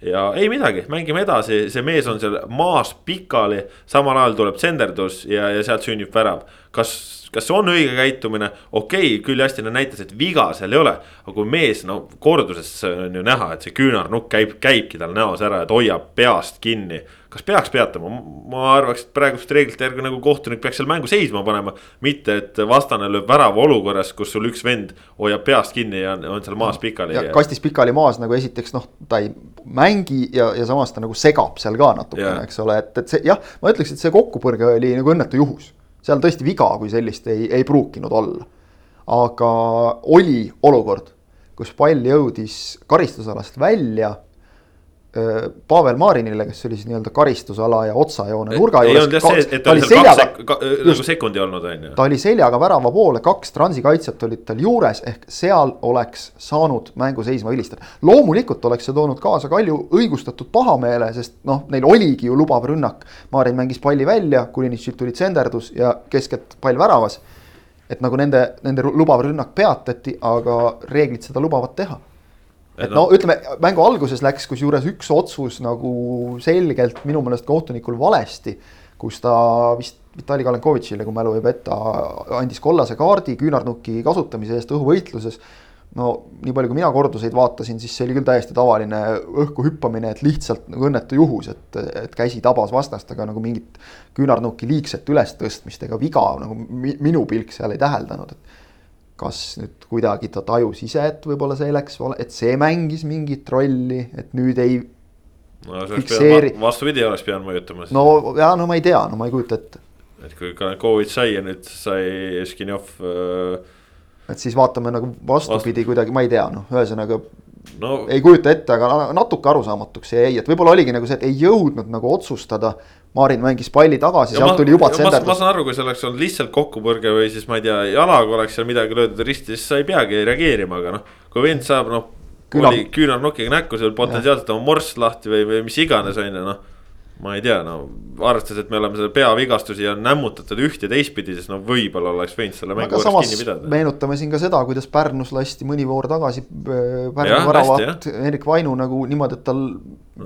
ja ei midagi, mängime edasi, see mees on seal maas pikali, samal ajal tuleb senderdus ja, ja sealt sünnib värav. kas, kas see on õige käitumine, okei okay,, küll hästi näitas, et viga seal ei ole. aga kui mees, no korduses on ju näha, et see küünarnukk käib, käibki tal näos ära, et hoiab peast kinni kas peaks peatama, ma arvaks, et praeguste reeglite järgi nagu kohtunik peaks seal mängu seisma panema. mitte, et vastane lööb värava olukorras, kus sul üks vend hoiab peast kinni ja on seal maas pikali. ja kastis pikali maas nagu esiteks noh, ta ei mängi ja, ja samas ta nagu segab seal ka natukene, eks ole, et, et see jah, ma ütleks, et see kokkupõrge oli nagu õnnetu juhus. seal tõesti viga kui sellist ei, ei pruukinud olla. aga oli olukord, kus pall jõudis karistusalast välja Pavel Marinile, kes oli siis nii-öelda karistusala ja otsajoone nurga ei juures. olnud jah see, et ta oli seal kaks sek- ka, nagu sekundi olnud, on ju. ta oli seljaga värava poole, kaks transi kaitsjat olid tal juures, ehk seal oleks saanud mängu seisma vilistada. loomulikult oleks see toonud kaasa Kalju õigustatud pahameele, sest noh, neil oligi ju lubav rünnak. Marin mängis palli välja, Kulinitšilt tuli tsenderdus ja keskelt pall väravas. et nagu nende, nende lubav rünnak peatati, aga reeglid seda lubavad teha et no ütleme, mängu alguses läks kusjuures üks otsus nagu selgelt minu meelest kohtunikul valesti. kus ta vist Vitali Kalenkovitšile, kui mälu ei peta, andis kollase kaardi küünarnuki kasutamise eest õhuvõitluses. no nii palju, kui mina korduseid vaatasin, siis see oli küll täiesti tavaline õhku hüppamine, et lihtsalt nagu õnnetu juhus, et, et käsi tabas vastast, aga nagu mingit küünarnuki liigset ülestõstmist ega viga nagu minu pilk seal ei täheldanud, et kas nüüd kuidagi ta tajus ise, et võib-olla see läks, et see mängis mingit rolli, et nüüd ei no, fikseeri. vastupidi oleks pidanud mõjutama. no ja no ma ei tea, no ma ei kujuta ette. et kui Covid sai ja nüüd sai Skinjov äh.... et siis vaatame nagu vastupidi Vastu... kuidagi, ma ei tea, noh, ühesõnaga no. ei kujuta ette, aga natuke arusaamatuks jäi, et võib-olla oligi nagu see, et ei jõudnud nagu otsustada Marin mängis palli tagasi, sealt tuli juba tsenderdus. ma saan aru, kui see oleks olnud lihtsalt kokkupõrge või siis ma ei tea, jalaga oleks seal midagi löödud risti, siis sa ei peagi reageerima, aga noh. kui vend saab noh, küünarnukiga näkku, seal potentsiaalselt on morss lahti või, või mis iganes on ju noh ma ei tea, no arvestades, et me oleme selle peavigastusi on nämmutatud üht ja teistpidi, siis no võib-olla oleks võinud selle mängu juures kinni pidada. meenutame siin ka seda, kuidas Pärnus lasti mõni voor tagasi äh, Pärnu väravat Erik Vainu nagu niimoodi, et tal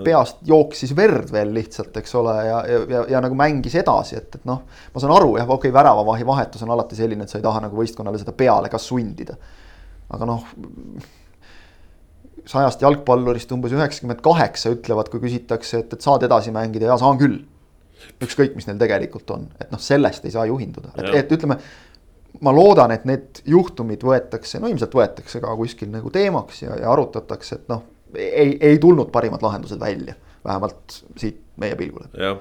peast jooksis verd veel lihtsalt, eks ole, ja, ja, ja, ja nagu mängis edasi, et, et noh. ma saan aru jah, okei okay,, väravavahi vahetus on alati selline, et sa ei taha nagu võistkonnale seda peale ka sundida. aga noh sajast jalgpallurist umbes üheksakümmend kaheksa ütlevad, kui küsitakse, et, et saad edasi mängida ja saan küll. ükskõik, mis neil tegelikult on, et noh, sellest ei saa juhinduda, et, et ütleme. ma loodan, et need juhtumid võetakse, no ilmselt võetakse ka kuskil nagu teemaks ja, ja arutatakse, et noh, ei, ei tulnud parimad lahendused välja, vähemalt siit meie pilgule. jah,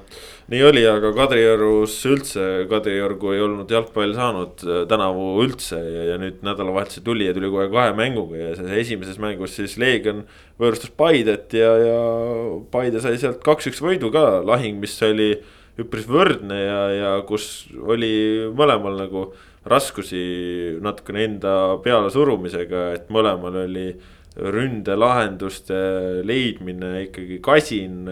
nii oli, aga Kadriorus üldse, Kadriorgu ei olnud jalgpall saanud äh, tänavu üldse ja, ja nüüd nädalavahetusel tuli ja tuli kohe kahe mänguga ja selles esimeses mängus siis Leegion võõrustas Paidet ja, ja Paide sai sealt kaks-üks võidu ka, lahing, mis oli üpris võrdne ja, ja kus oli mõlemal nagu raskusi natukene enda pealesurumisega, et mõlemal oli ründelahenduste leidmine ikkagi kasin.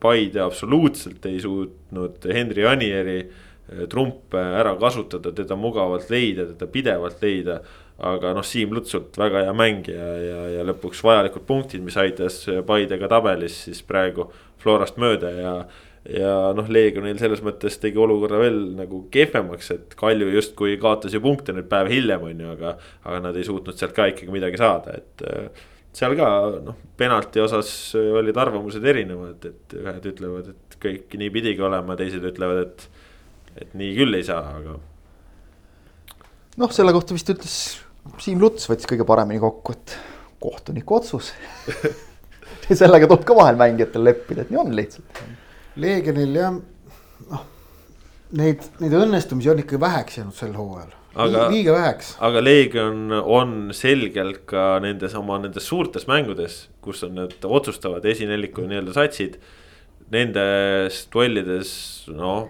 Paide absoluutselt ei suutnud Henri Anieri eh, trumpe ära kasutada, teda mugavalt leida, teda pidevalt leida. aga noh, Siim Lutsult väga hea mängija ja, ja lõpuks vajalikud punktid, mis aitas Paidega tabelis siis praegu Florast mööda ja ja noh, Leegionil selles mõttes tegi olukorra veel nagu kehvemaks, et Kalju justkui kaotas ju punkte nüüd päev hiljem, on ju, aga. aga nad ei suutnud sealt ka ikkagi midagi saada, et äh, seal ka noh, penalti osas olid arvamused erinevad, et ühed ütlevad, et kõik nii pidigi olema, teised ütlevad, et. et nii küll ei saa, aga. noh, selle kohta vist ütles Siim Luts võttis kõige paremini kokku, et kohtuniku otsus <laughs> <laughs> ja sellega tuleb ka vahel mängijatel leppida, et nii on lihtsalt Leegionil jah, noh neid, neid õnnestumisi on ikka väheks jäänud sel hooajal. Aga, liiga väheks. aga Leegion on selgelt ka nendes oma nendes suurtes mängudes, kus on need otsustavad esineliku nii-öelda satsid. Nendes duellides noh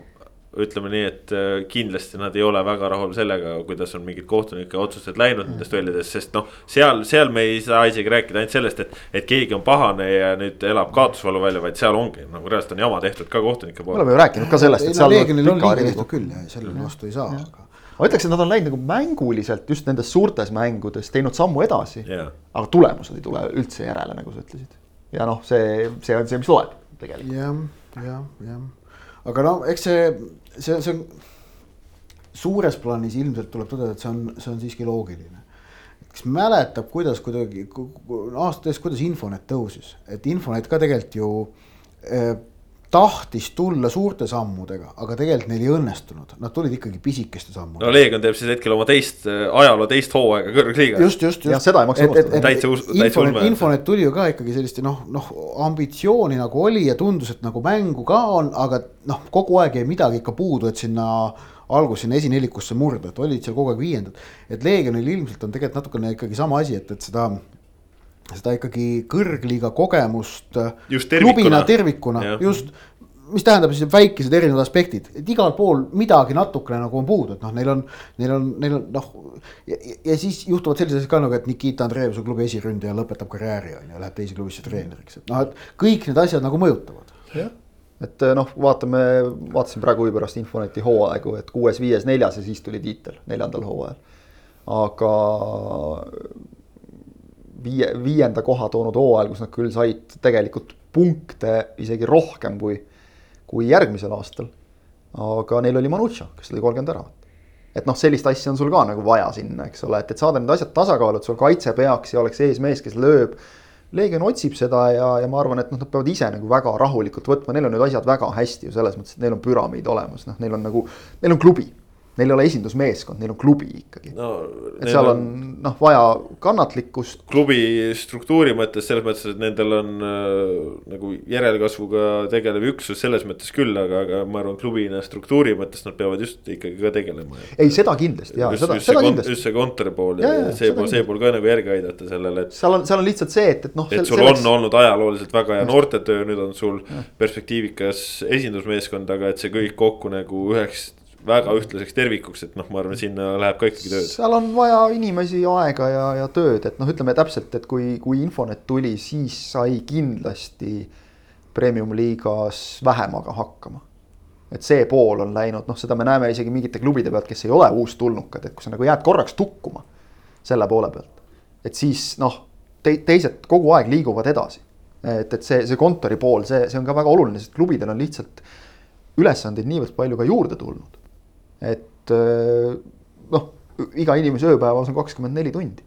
ütleme nii, et äh, kindlasti nad ei ole väga rahul sellega, kuidas on mingid kohtunike otsused läinud mm. nendes duellides, sest noh. seal, seal me ei saa isegi rääkida ainult sellest, et, et keegi on pahane ja nüüd elab kaotusvalu välja, vaid seal ongi nagu reaalselt on jama tehtud ka kohtunike poolt. me oleme ju rääkinud ka sellest, et seal. Leegionil on liiga tehtud küll ja sellele vastu ei saa, aga ma ütleks, et nad on läinud nagu mänguliselt just nendes suurtes mängudes teinud sammu edasi yeah.. aga tulemused ei tule üldse järele, nagu sa ütlesid. ja noh, see, see on see, mis loeb tegelikult. jah, jah, jah aga no eks see, see, see on suures plaanis ilmselt tuleb tõdeda, et see on, see on siiski loogiline. kes mäletab, kuidas kuidagi aastates, kuidas Infonet tõusis, et Infonet ka tegelikult ju eh, tahtis tulla suurte sammudega, aga tegelikult neil ei õnnestunud, nad tulid ikkagi pisikeste sammudega. no Leegion teeb siis hetkel oma teist äh, ajaloo teist hooaega kõrgliigas. just, just, just. seda ei maksa unustada. täitsa uus, täitsa ulme. Infonet tuli ju ka ikkagi sellist noh, noh ambitsiooni nagu oli ja tundus, et nagu mängu ka on, aga noh, kogu aeg jäi midagi ikka puudu, et sinna algus sinna esinelikusse murda, et olid seal kogu aeg viiendad. et Leegionil ilmselt on tegelikult natukene ikkagi sama asi, et, et seda seda ikkagi kõrgliiga kogemust. Tervikuna. klubina tervikuna, just mis tähendab siis väikesed erinevad aspektid, et igal pool midagi natukene nagu on puudu, et noh, neil on, neil on, neil on noh. ja, ja siis juhtuvad sellised asjad ka nagu, et Nikita Andreev, su klubi esiründaja lõpetab karjääri on ju, läheb teise klubisse treeneriks, et noh, et kõik need asjad nagu mõjutavad. jah, et noh, vaatame, vaatasin praegu huvi pärast Infoneti hooaegu, et kuues, viies, neljas ja siis tuli tiitel neljandal hooajal. aga viie, viienda koha toonud hooajal, kus nad küll said tegelikult punkte isegi rohkem kui, kui järgmisel aastal. aga neil oli Manucha, kes lõi kolmkümmend väravat. et noh, sellist asja on sul ka nagu vaja sinna, eks ole, et, et saada need asjad tasakaalu, et sul kaitse peaks ja oleks ees mees, kes lööb. Leegion otsib seda ja, ja ma arvan, et noh, nad peavad ise nagu väga rahulikult võtma, neil on need asjad väga hästi ju selles mõttes, et neil on püramiid olemas, noh, neil on nagu, neil on klubi Neil ei ole esindusmeeskond, neil on klubi ikkagi no,. et seal on noh, vaja kannatlikkust. klubi struktuuri mõttes selles mõttes, et nendel on äh, nagu järelkasvuga tegelev üksus selles mõttes küll, aga, aga ma arvan, klubina struktuuri mõttes nad peavad just ikkagi ka tegelema. ei, seda kindlasti ja just, seda, seda see, kindlasti. just see kontori pool ja, Ja, ja ja, see pool, see pool ka nagu järgi aidata sellele, et. seal on, seal on lihtsalt see, et, et noh. et sul selleks... on olnud ajalooliselt väga hea noortetöö, nüüd on sul perspektiivikas esindusmeeskond, aga et see kõik kokku nagu üheks väga ühtlaseks tervikuks, et noh, ma arvan, sinna läheb ka ikkagi tööd. seal on vaja inimesi, aega ja, ja tööd, et noh, ütleme täpselt, et kui, kui Infonet tuli, siis sai kindlasti premium liigas vähemaga hakkama. et see pool on läinud, noh, seda me näeme isegi mingite klubide pealt, kes ei ole uustulnukad, et kui sa nagu jääd korraks tukkuma selle poole pealt. et siis noh te, teised kogu aeg liiguvad edasi. et, et see, see kontori pool, see, see on ka väga oluline, sest klubidel on lihtsalt ülesandeid niivõrd palju ka juurde tulnud et noh, iga inimese ööpäevas on kakskümmend neli tundi.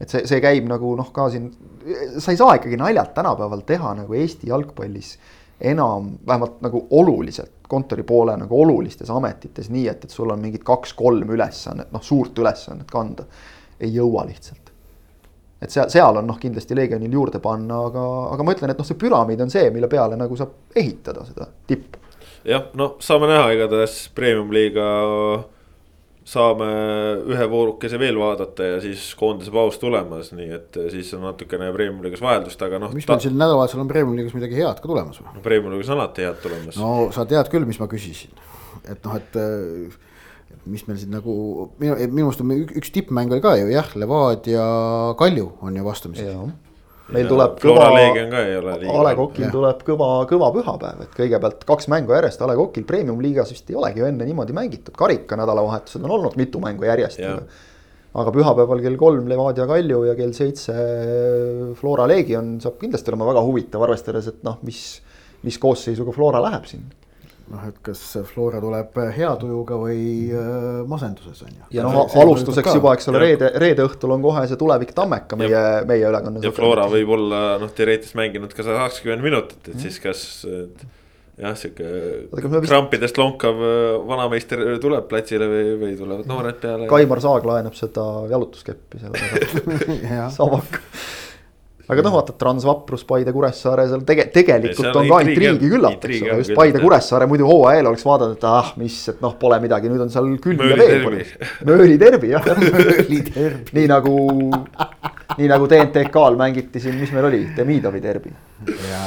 et see, see käib nagu noh, ka siin, sa ei saa ikkagi naljalt tänapäeval teha nagu Eesti jalgpallis enam vähemalt nagu oluliselt kontori poole nagu olulistes ametites nii, et, et sul on mingid kaks-kolm ülesannet, noh suurt ülesannet kanda. ei jõua lihtsalt. et seal, seal on noh, kindlasti Leegionil juurde panna, aga, aga ma ütlen, et noh, see püramiid on see, mille peale nagu saab ehitada seda tippu jah, no saame näha, igatahes premium-liiga saame ühe voorukese veel vaadata ja siis koondise paus tulemas, nii et siis on natukene premium-liigas vaheldust, aga noh. mis meil siin nädalavahetusel on premium-liigas midagi head ka tulemas või? no premium-liigas on alati head tulemas. no sa tead küll, mis ma küsisin, et noh, et mis meil siin nagu minu, minu meelest on üks tippmäng oli ka ju jah, Levadia Kalju on ju vastamisi meil tuleb kõva. Leegion ka ei ole. A Le Coqil tuleb kõva, kõva pühapäev, et kõigepealt kaks mängu järjest A Le Coqil premium liigas vist ei olegi ju enne niimoodi mängitud, karika nädalavahetused on olnud mitu mängu järjest. aga pühapäeval kell kolm Levadia Kalju ja kell seitse Flora Leegion saab kindlasti olema väga huvitav, arvestades, et noh, mis, mis koosseisuga Flora läheb sinna noh, et kas Flora tuleb hea tujuga või äh, masenduses on ju. ja noh, alustuseks juba, eks ole, reede, reede õhtul on kohe see tulevik Tammeka meie, meie ülekandes. ja Flora võib olla noh, teoreetiliselt mänginud ka sada kakskümmend minutit, et mm. siis kas et, jah, sihuke krampidest lonkav vanameister tuleb platsile või, või tulevad noored peale. Kaimar Saag laenab seda jalutuskeppi selle <laughs> taga Savak aga noh, vaata Transvaprus, Paide, Kuressaare seal tege-, tegelikult on ka intriigi küllalt, eks ole, just Paide, Kuressaare muidu hooaja eel oleks vaadanud, et ah, mis, et noh, pole midagi, nüüd on seal küll ja veel pole. mööli tervi jah. <laughs> Nii nagu, nii nagu TNT-l mängiti siin, mis meil oli, Demidovi derbi. ja,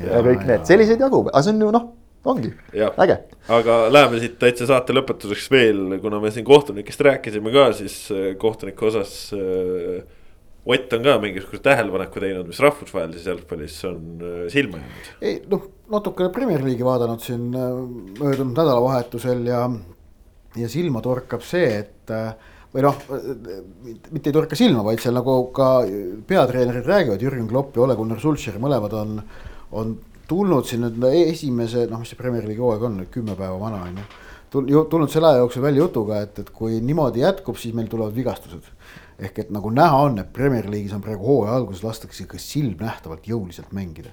ja, ja kõik need, selliseid jagub, aga see on ju noh ongi, äge. aga läheme siit täitsa saate lõpetuseks veel, kuna me siin kohtunikest rääkisime ka, siis kohtuniku osas äh, Ott on ka mingisuguse tähelepaneku teinud, mis rahvusvahelises jalgpallis on silma jäänud. ei noh, natukene Premier League'i vaadanud siin möödunud nädalavahetusel ja, ja silma torkab see, et või noh, mitte ei torka silma, vaid seal nagu ka peatreenerid räägivad, Jürgen Klopp ja Ole Gunnar Sulcher, mõlemad on, on tulnud siin nüüd esimese, noh, mis see Premier League'i hooaeg on kümme päeva vana on ju. tulnud selle aja jooksul välja jutuga, et, et kui niimoodi jätkub, siis meil tulevad vigastused ehk et nagu näha on, et Premier League'is on praegu hooaja alguses lastakse ikka silmnähtavalt jõuliselt mängida.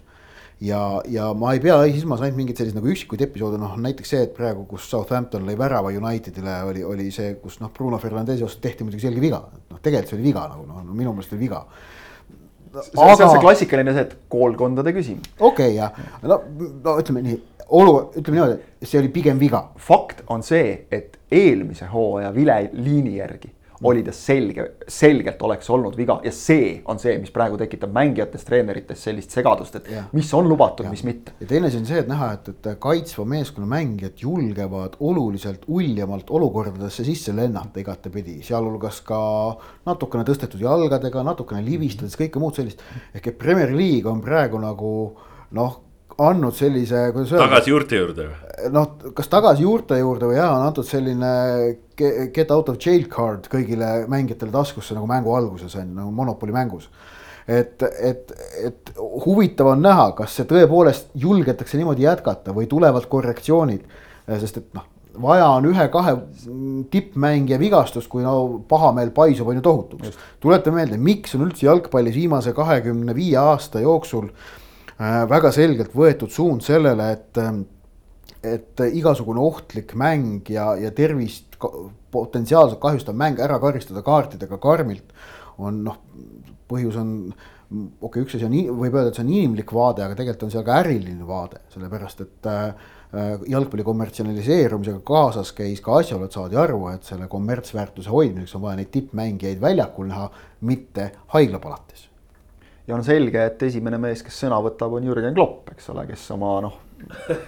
ja, ja ma ei pea silmas ainult mingeid selliseid nagu üksikuid episoode, noh näiteks see, et praegu, kus Southampton lõi värava Unitedile, oli, oli see, kus noh, Bruno Fernandesi vastu tehti muidugi selge viga, noh tegelikult see oli viga nagu noh no, minu meelest oli viga Aga... see on see klassikaline see, et koolkondade küsimus. okei okay, jah, no, no ütleme nii, olu, ütleme niimoodi, see oli pigem viga. fakt on see, et eelmise hooaja vileliini järgi oli ta selge, selgelt oleks olnud viga ja see on see, mis praegu tekitab mängijates, treenerites sellist segadust, et Jah. mis on lubatud, mis mitte. ja teine asi on see, et näha, et, et kaitsva meeskonna mängijad julgevad oluliselt uljamalt olukordadesse sisse lennata igatepidi, sealhulgas ka natukene tõstetud jalgadega, natukene libistades, kõike muud sellist. ehk et Premier League on praegu nagu noh, andnud sellise, kuidas öelda. tagasi juurte juurde või? noh, kas tagasi juurte juurde või jah, on antud selline ge- get out of jail card kõigile mängijatele taskusse nagu mängu alguses on nagu Monopoli mängus. et, et, et huvitav on näha, kas see tõepoolest julgetakse niimoodi jätkata või tulevad korrektsioonid, sest et noh vaja on ühe-kahe tippmängija vigastust, kui no pahameel paisub, on ju tohutuks. tuletame meelde, miks on üldse jalgpallis viimase kahekümne viie aasta jooksul äh, väga selgelt võetud suund sellele, et äh, et igasugune ohtlik mäng ja, ja tervist potentsiaalselt kahjustav mäng ära karistada kaartidega karmilt on noh, põhjus on okei okay,, üks asi on, võib öelda, et see on inimlik vaade, aga tegelikult on seal ka äriline vaade, sellepärast et äh, jalgpalli kommertsialiseerumisega kaasas käis ka asjaolu, et saadi aru, et selle kommertsväärtuse hoidmiseks on vaja neid tippmängijaid väljakul näha, mitte haiglapalatis. Ja on selge, et esimene mees, kes sõna võtab, on Jürgen Klopp, eks ole, kes oma noh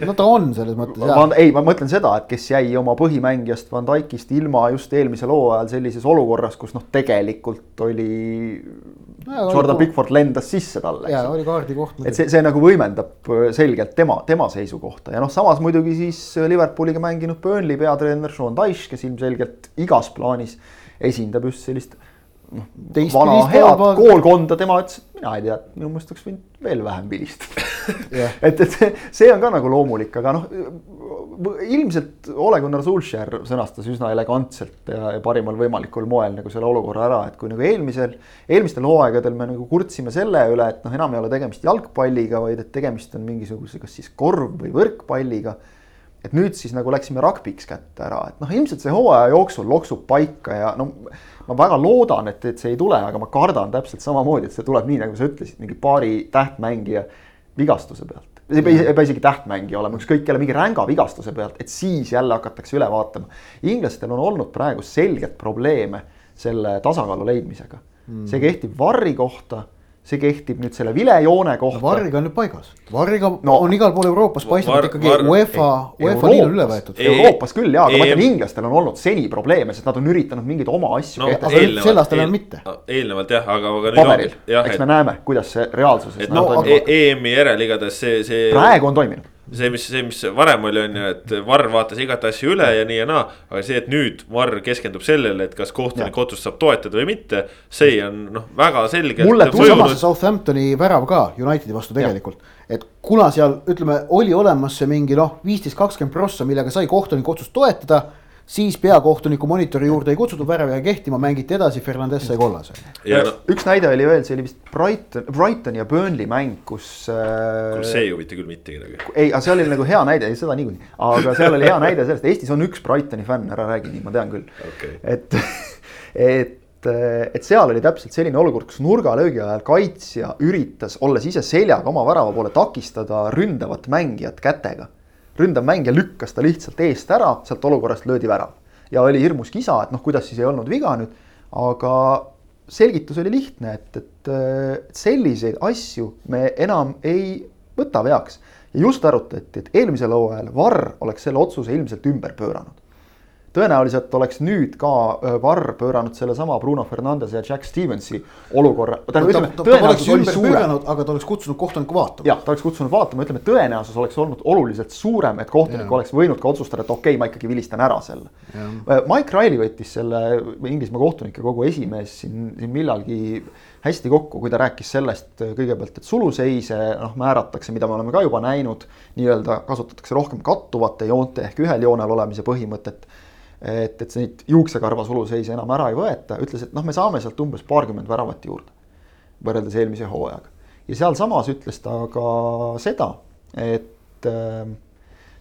no ta on selles mõttes jah. ei, ma mõtlen seda, et kes jäi oma põhimängijast Van Dijkist ilma just eelmisel hooajal sellises olukorras, kus noh, tegelikult oli no,. Jordan Pickford lendas sisse talle. jaa, oli kaardi koht. et see, see nagu võimendab selgelt tema, tema seisukohta ja noh, samas muidugi siis Liverpooliga mänginud Burnley peatreener Sean Dyche, kes ilmselgelt igas plaanis esindab just sellist noh, vana head pool... koolkonda, tema ütles, et mina ei tea, minu meelest oleks võinud veel vähem vilistada <laughs> yeah. et, et see, see on ka nagu loomulik, aga noh, ilmselt Ole Gunnar Solskjaer sõnastas üsna elegantselt ja, ja parimal võimalikul moel nagu selle olukorra ära, et kui nagu eelmisel, eelmistel hooaegadel me nagu kurtsime selle üle, et noh, enam ei ole tegemist jalgpalliga, vaid et tegemist on mingisuguse, kas siis korv või võrkpalliga et nüüd siis nagu läksime rugby'ks kätte ära, et noh, ilmselt see hooaja jooksul loksub paika ja no ma väga loodan, et, et see ei tule, aga ma kardan täpselt samamoodi, et see tuleb nii, nagu sa ütlesid, mingi paari tähtmängija vigastuse pealt. ei pea, ei pea isegi tähtmängija olema, ükskõik kelle mingi ränga vigastuse pealt, et siis jälle hakatakse üle vaatama. inglastel on olnud praegu selgelt probleeme selle tasakaalu leidmisega mm.. see kehtib Varri kohta see kehtib nüüd selle vilejoone kohta. Varriga on nüüd paigas, Varriga no, on igal pool Euroopas paistnud ikkagi UEFA, UEFA liin on üle võetud. Euroopas küll jaa, aga ma ütlen, inglastel on olnud seni probleeme, sest nad on üritanud mingeid oma asju no, kehtestada. sel aastal enam mitte. eelnevalt jah, aga, aga. paberil, eks me näeme, kuidas see reaalsuses. no EM-i järel igatahes see, see. praegu on toiminud see, mis, see, mis varem oli, on ju, et Varr vaatas igat asja üle ja nii ja naa. aga see, et nüüd Varr keskendub sellele, et kas kohtunik otsust saab toetada või mitte. see on noh, väga selgelt. mulle tuli samas see Southamptoni värav ka Unitedi vastu tegelikult. et kuna seal ütleme, oli olemas see mingi noh, viisteist, kakskümmend prossa, millega sai kohtuniku otsust toetada siis peakohtuniku monitori juurde ei kutsutud, värav jäi kehtima, mängiti edasi, Fernandes sai kollase. No. üks näide oli veel, see oli vist Brighton, Brighton ja Burnley mäng, kus äh,. see ei huvita küll mitte kedagi. ei, aga see oli nagu hea näide, seda niikuinii, aga seal oli hea näide sellest, Eestis on üks Brightoni fänn, ära räägi nii, ma tean küll okay.. et, <laughs> et et seal oli täpselt selline olukord, kus nurgalöögi ajal kaitsja üritas, olles ise seljaga oma värava poole, takistada ründavat mängijat kätega ründav mängija lükkas ta lihtsalt eest ära, sealt olukorrast löödi värav. ja oli hirmus kisa, et noh, kuidas siis ei olnud viga nüüd, aga selgitus oli lihtne, et, et, selliseid asju me enam ei võta veaks. ja just arutati, et eelmisel hooajal Varr oleks selle otsuse ilmselt ümber pööranud tõenäoliselt oleks nüüd ka Varr pööranud sellesama Bruno Fernandes ja Jack Stevensi olukorra. aga ta oleks kutsunud kohtuniku vaatama. jah, ta oleks kutsunud vaatama, ütleme, tõenäosus oleks olnud oluliselt suurem, et kohtunik ja. oleks võinud ka otsustada, et okei okay,, ma ikkagi vilistan ära selle. Mike Riley võttis selle Inglismaa kohtunike kogu esimees siin, siin millalgi hästi kokku, kui ta rääkis sellest kõigepealt, et suluseise noh, määratakse, mida me oleme ka juba näinud, nii-öelda kasutatakse rohkem kattuvate joonte ehk ühel joonel olemise põhimõtet et, et neid juuksekarva suluseise enam ära ei võeta, ütles, et noh, me saame sealt umbes paarkümmend väravat juurde. võrreldes eelmise hooajaga. ja sealsamas ütles ta ka seda, et äh,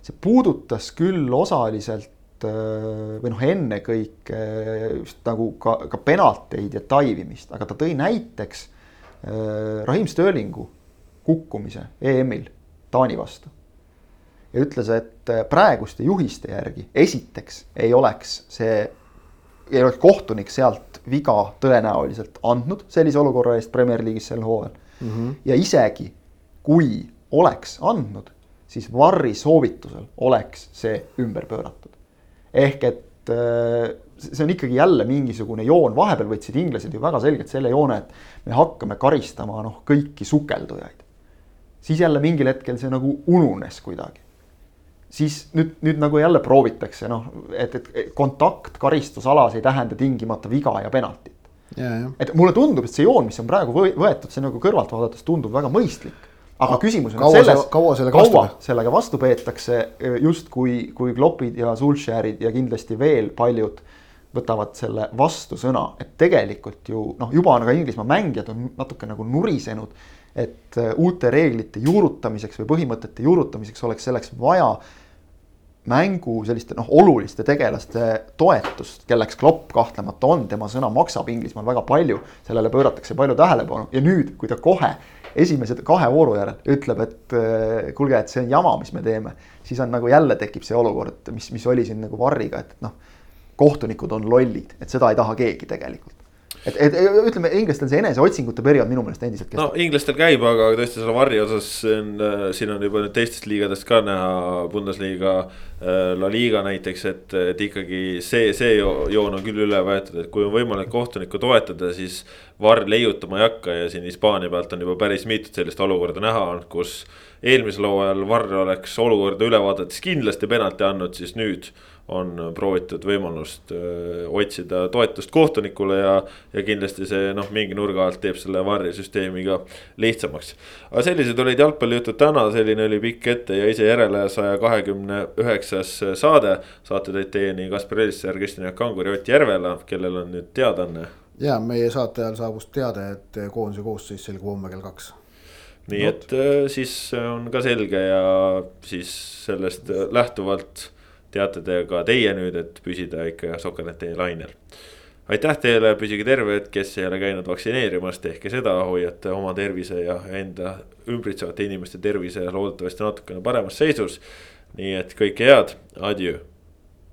see puudutas küll osaliselt äh, või noh, ennekõike just nagu ka, ka penalteid ja taivimist, aga ta tõi näiteks äh, Raheem Sterlingu kukkumise EM-il Taani vastu ja ütles, et praeguste juhiste järgi esiteks ei oleks see ei oleks kohtunik sealt viga tõenäoliselt andnud sellise olukorra eest Premier League'is sel hooajal mm. -hmm. ja isegi kui oleks andnud, siis Varri soovitusel oleks see ümber pööratud. ehk et äh, see on ikkagi jälle mingisugune joon, vahepeal võtsid inglased ju väga selgelt selle joone, et me hakkame karistama noh, kõiki sukeldujaid. siis jälle mingil hetkel see nagu ununes kuidagi siis nüüd, nüüd nagu jälle proovitakse noh, et, et kontakt karistusalas ei tähenda tingimata viga ja penaltit. et mulle tundub, et see joon, mis on praegu võetud, see nagu kõrvalt vaadates tundub väga mõistlik. aga küsimus on kaua selles, kaua sellega kaua vastu sellega vastu peetakse just kui, kui Kloppid ja Sulsherid ja kindlasti veel paljud võtavad selle vastusõna, et tegelikult ju noh, juba on ka Inglismaa mängijad on natuke nagu nurisenud, et uute reeglite juurutamiseks või põhimõtete juurutamiseks oleks selleks vaja mängu selliste noh, oluliste tegelaste toetust, kelleks Klopp kahtlemata on, tema sõna maksab Inglismaal väga palju, sellele pööratakse palju tähelepanu. Ja nüüd, kui ta kohe esimese kahe vooru järel ütleb, et äh, kuulge, et see on jama, mis me teeme, siis on nagu jälle tekib see olukord, mis, mis oli siin nagu Varriga, et noh, kohtunikud on lollid, et seda ei taha keegi tegelikult et, et ütleme, inglastel see eneseotsingute periood minu meelest endiselt kestab. no inglastel käib, aga tõesti selle varri osas on, äh, siin on juba nüüd teistest liigadest ka näha, Bundesliga, äh, La Liga näiteks, et, et ikkagi see, see joon on küll üle võetud, et kui on võimalik kohtunikku toetada, siis varr leiutama ei hakka ja siin Hispaania pealt on juba päris mitut sellist olukorda näha olnud, kus eelmisel hooajal varr oleks olukorda üle vaadates kindlasti penalti andnud, siis nüüd on proovitud võimalust öö, otsida toetust kohtunikule ja, ja kindlasti see noh, mingi nurga alt teeb selle varjesüsteemi ka lihtsamaks. aga sellised olid jalgpallijutud täna, selline oli pikk ette ja ise järele saja kahekümne üheksas saade. saate tõid teieni Kaspar Elisser, Kristjan Jaak Kangur ja Ott Järvela, kellel on nüüd teadaanne. ja meie saate ajal saabus teade, et koondise koosseis selgub homme kell kaks nii Not. et siis on ka selge ja siis sellest lähtuvalt teate te ka teie nüüd, et püsida ikka Soker.ee lainel. aitäh teile, püsige terved, kes ei ole käinud vaktsineerimas, tehke seda, hoiate oma tervise ja enda ümbritsevate inimeste tervise loodetavasti natukene paremas seisus. nii et kõike head, adjöö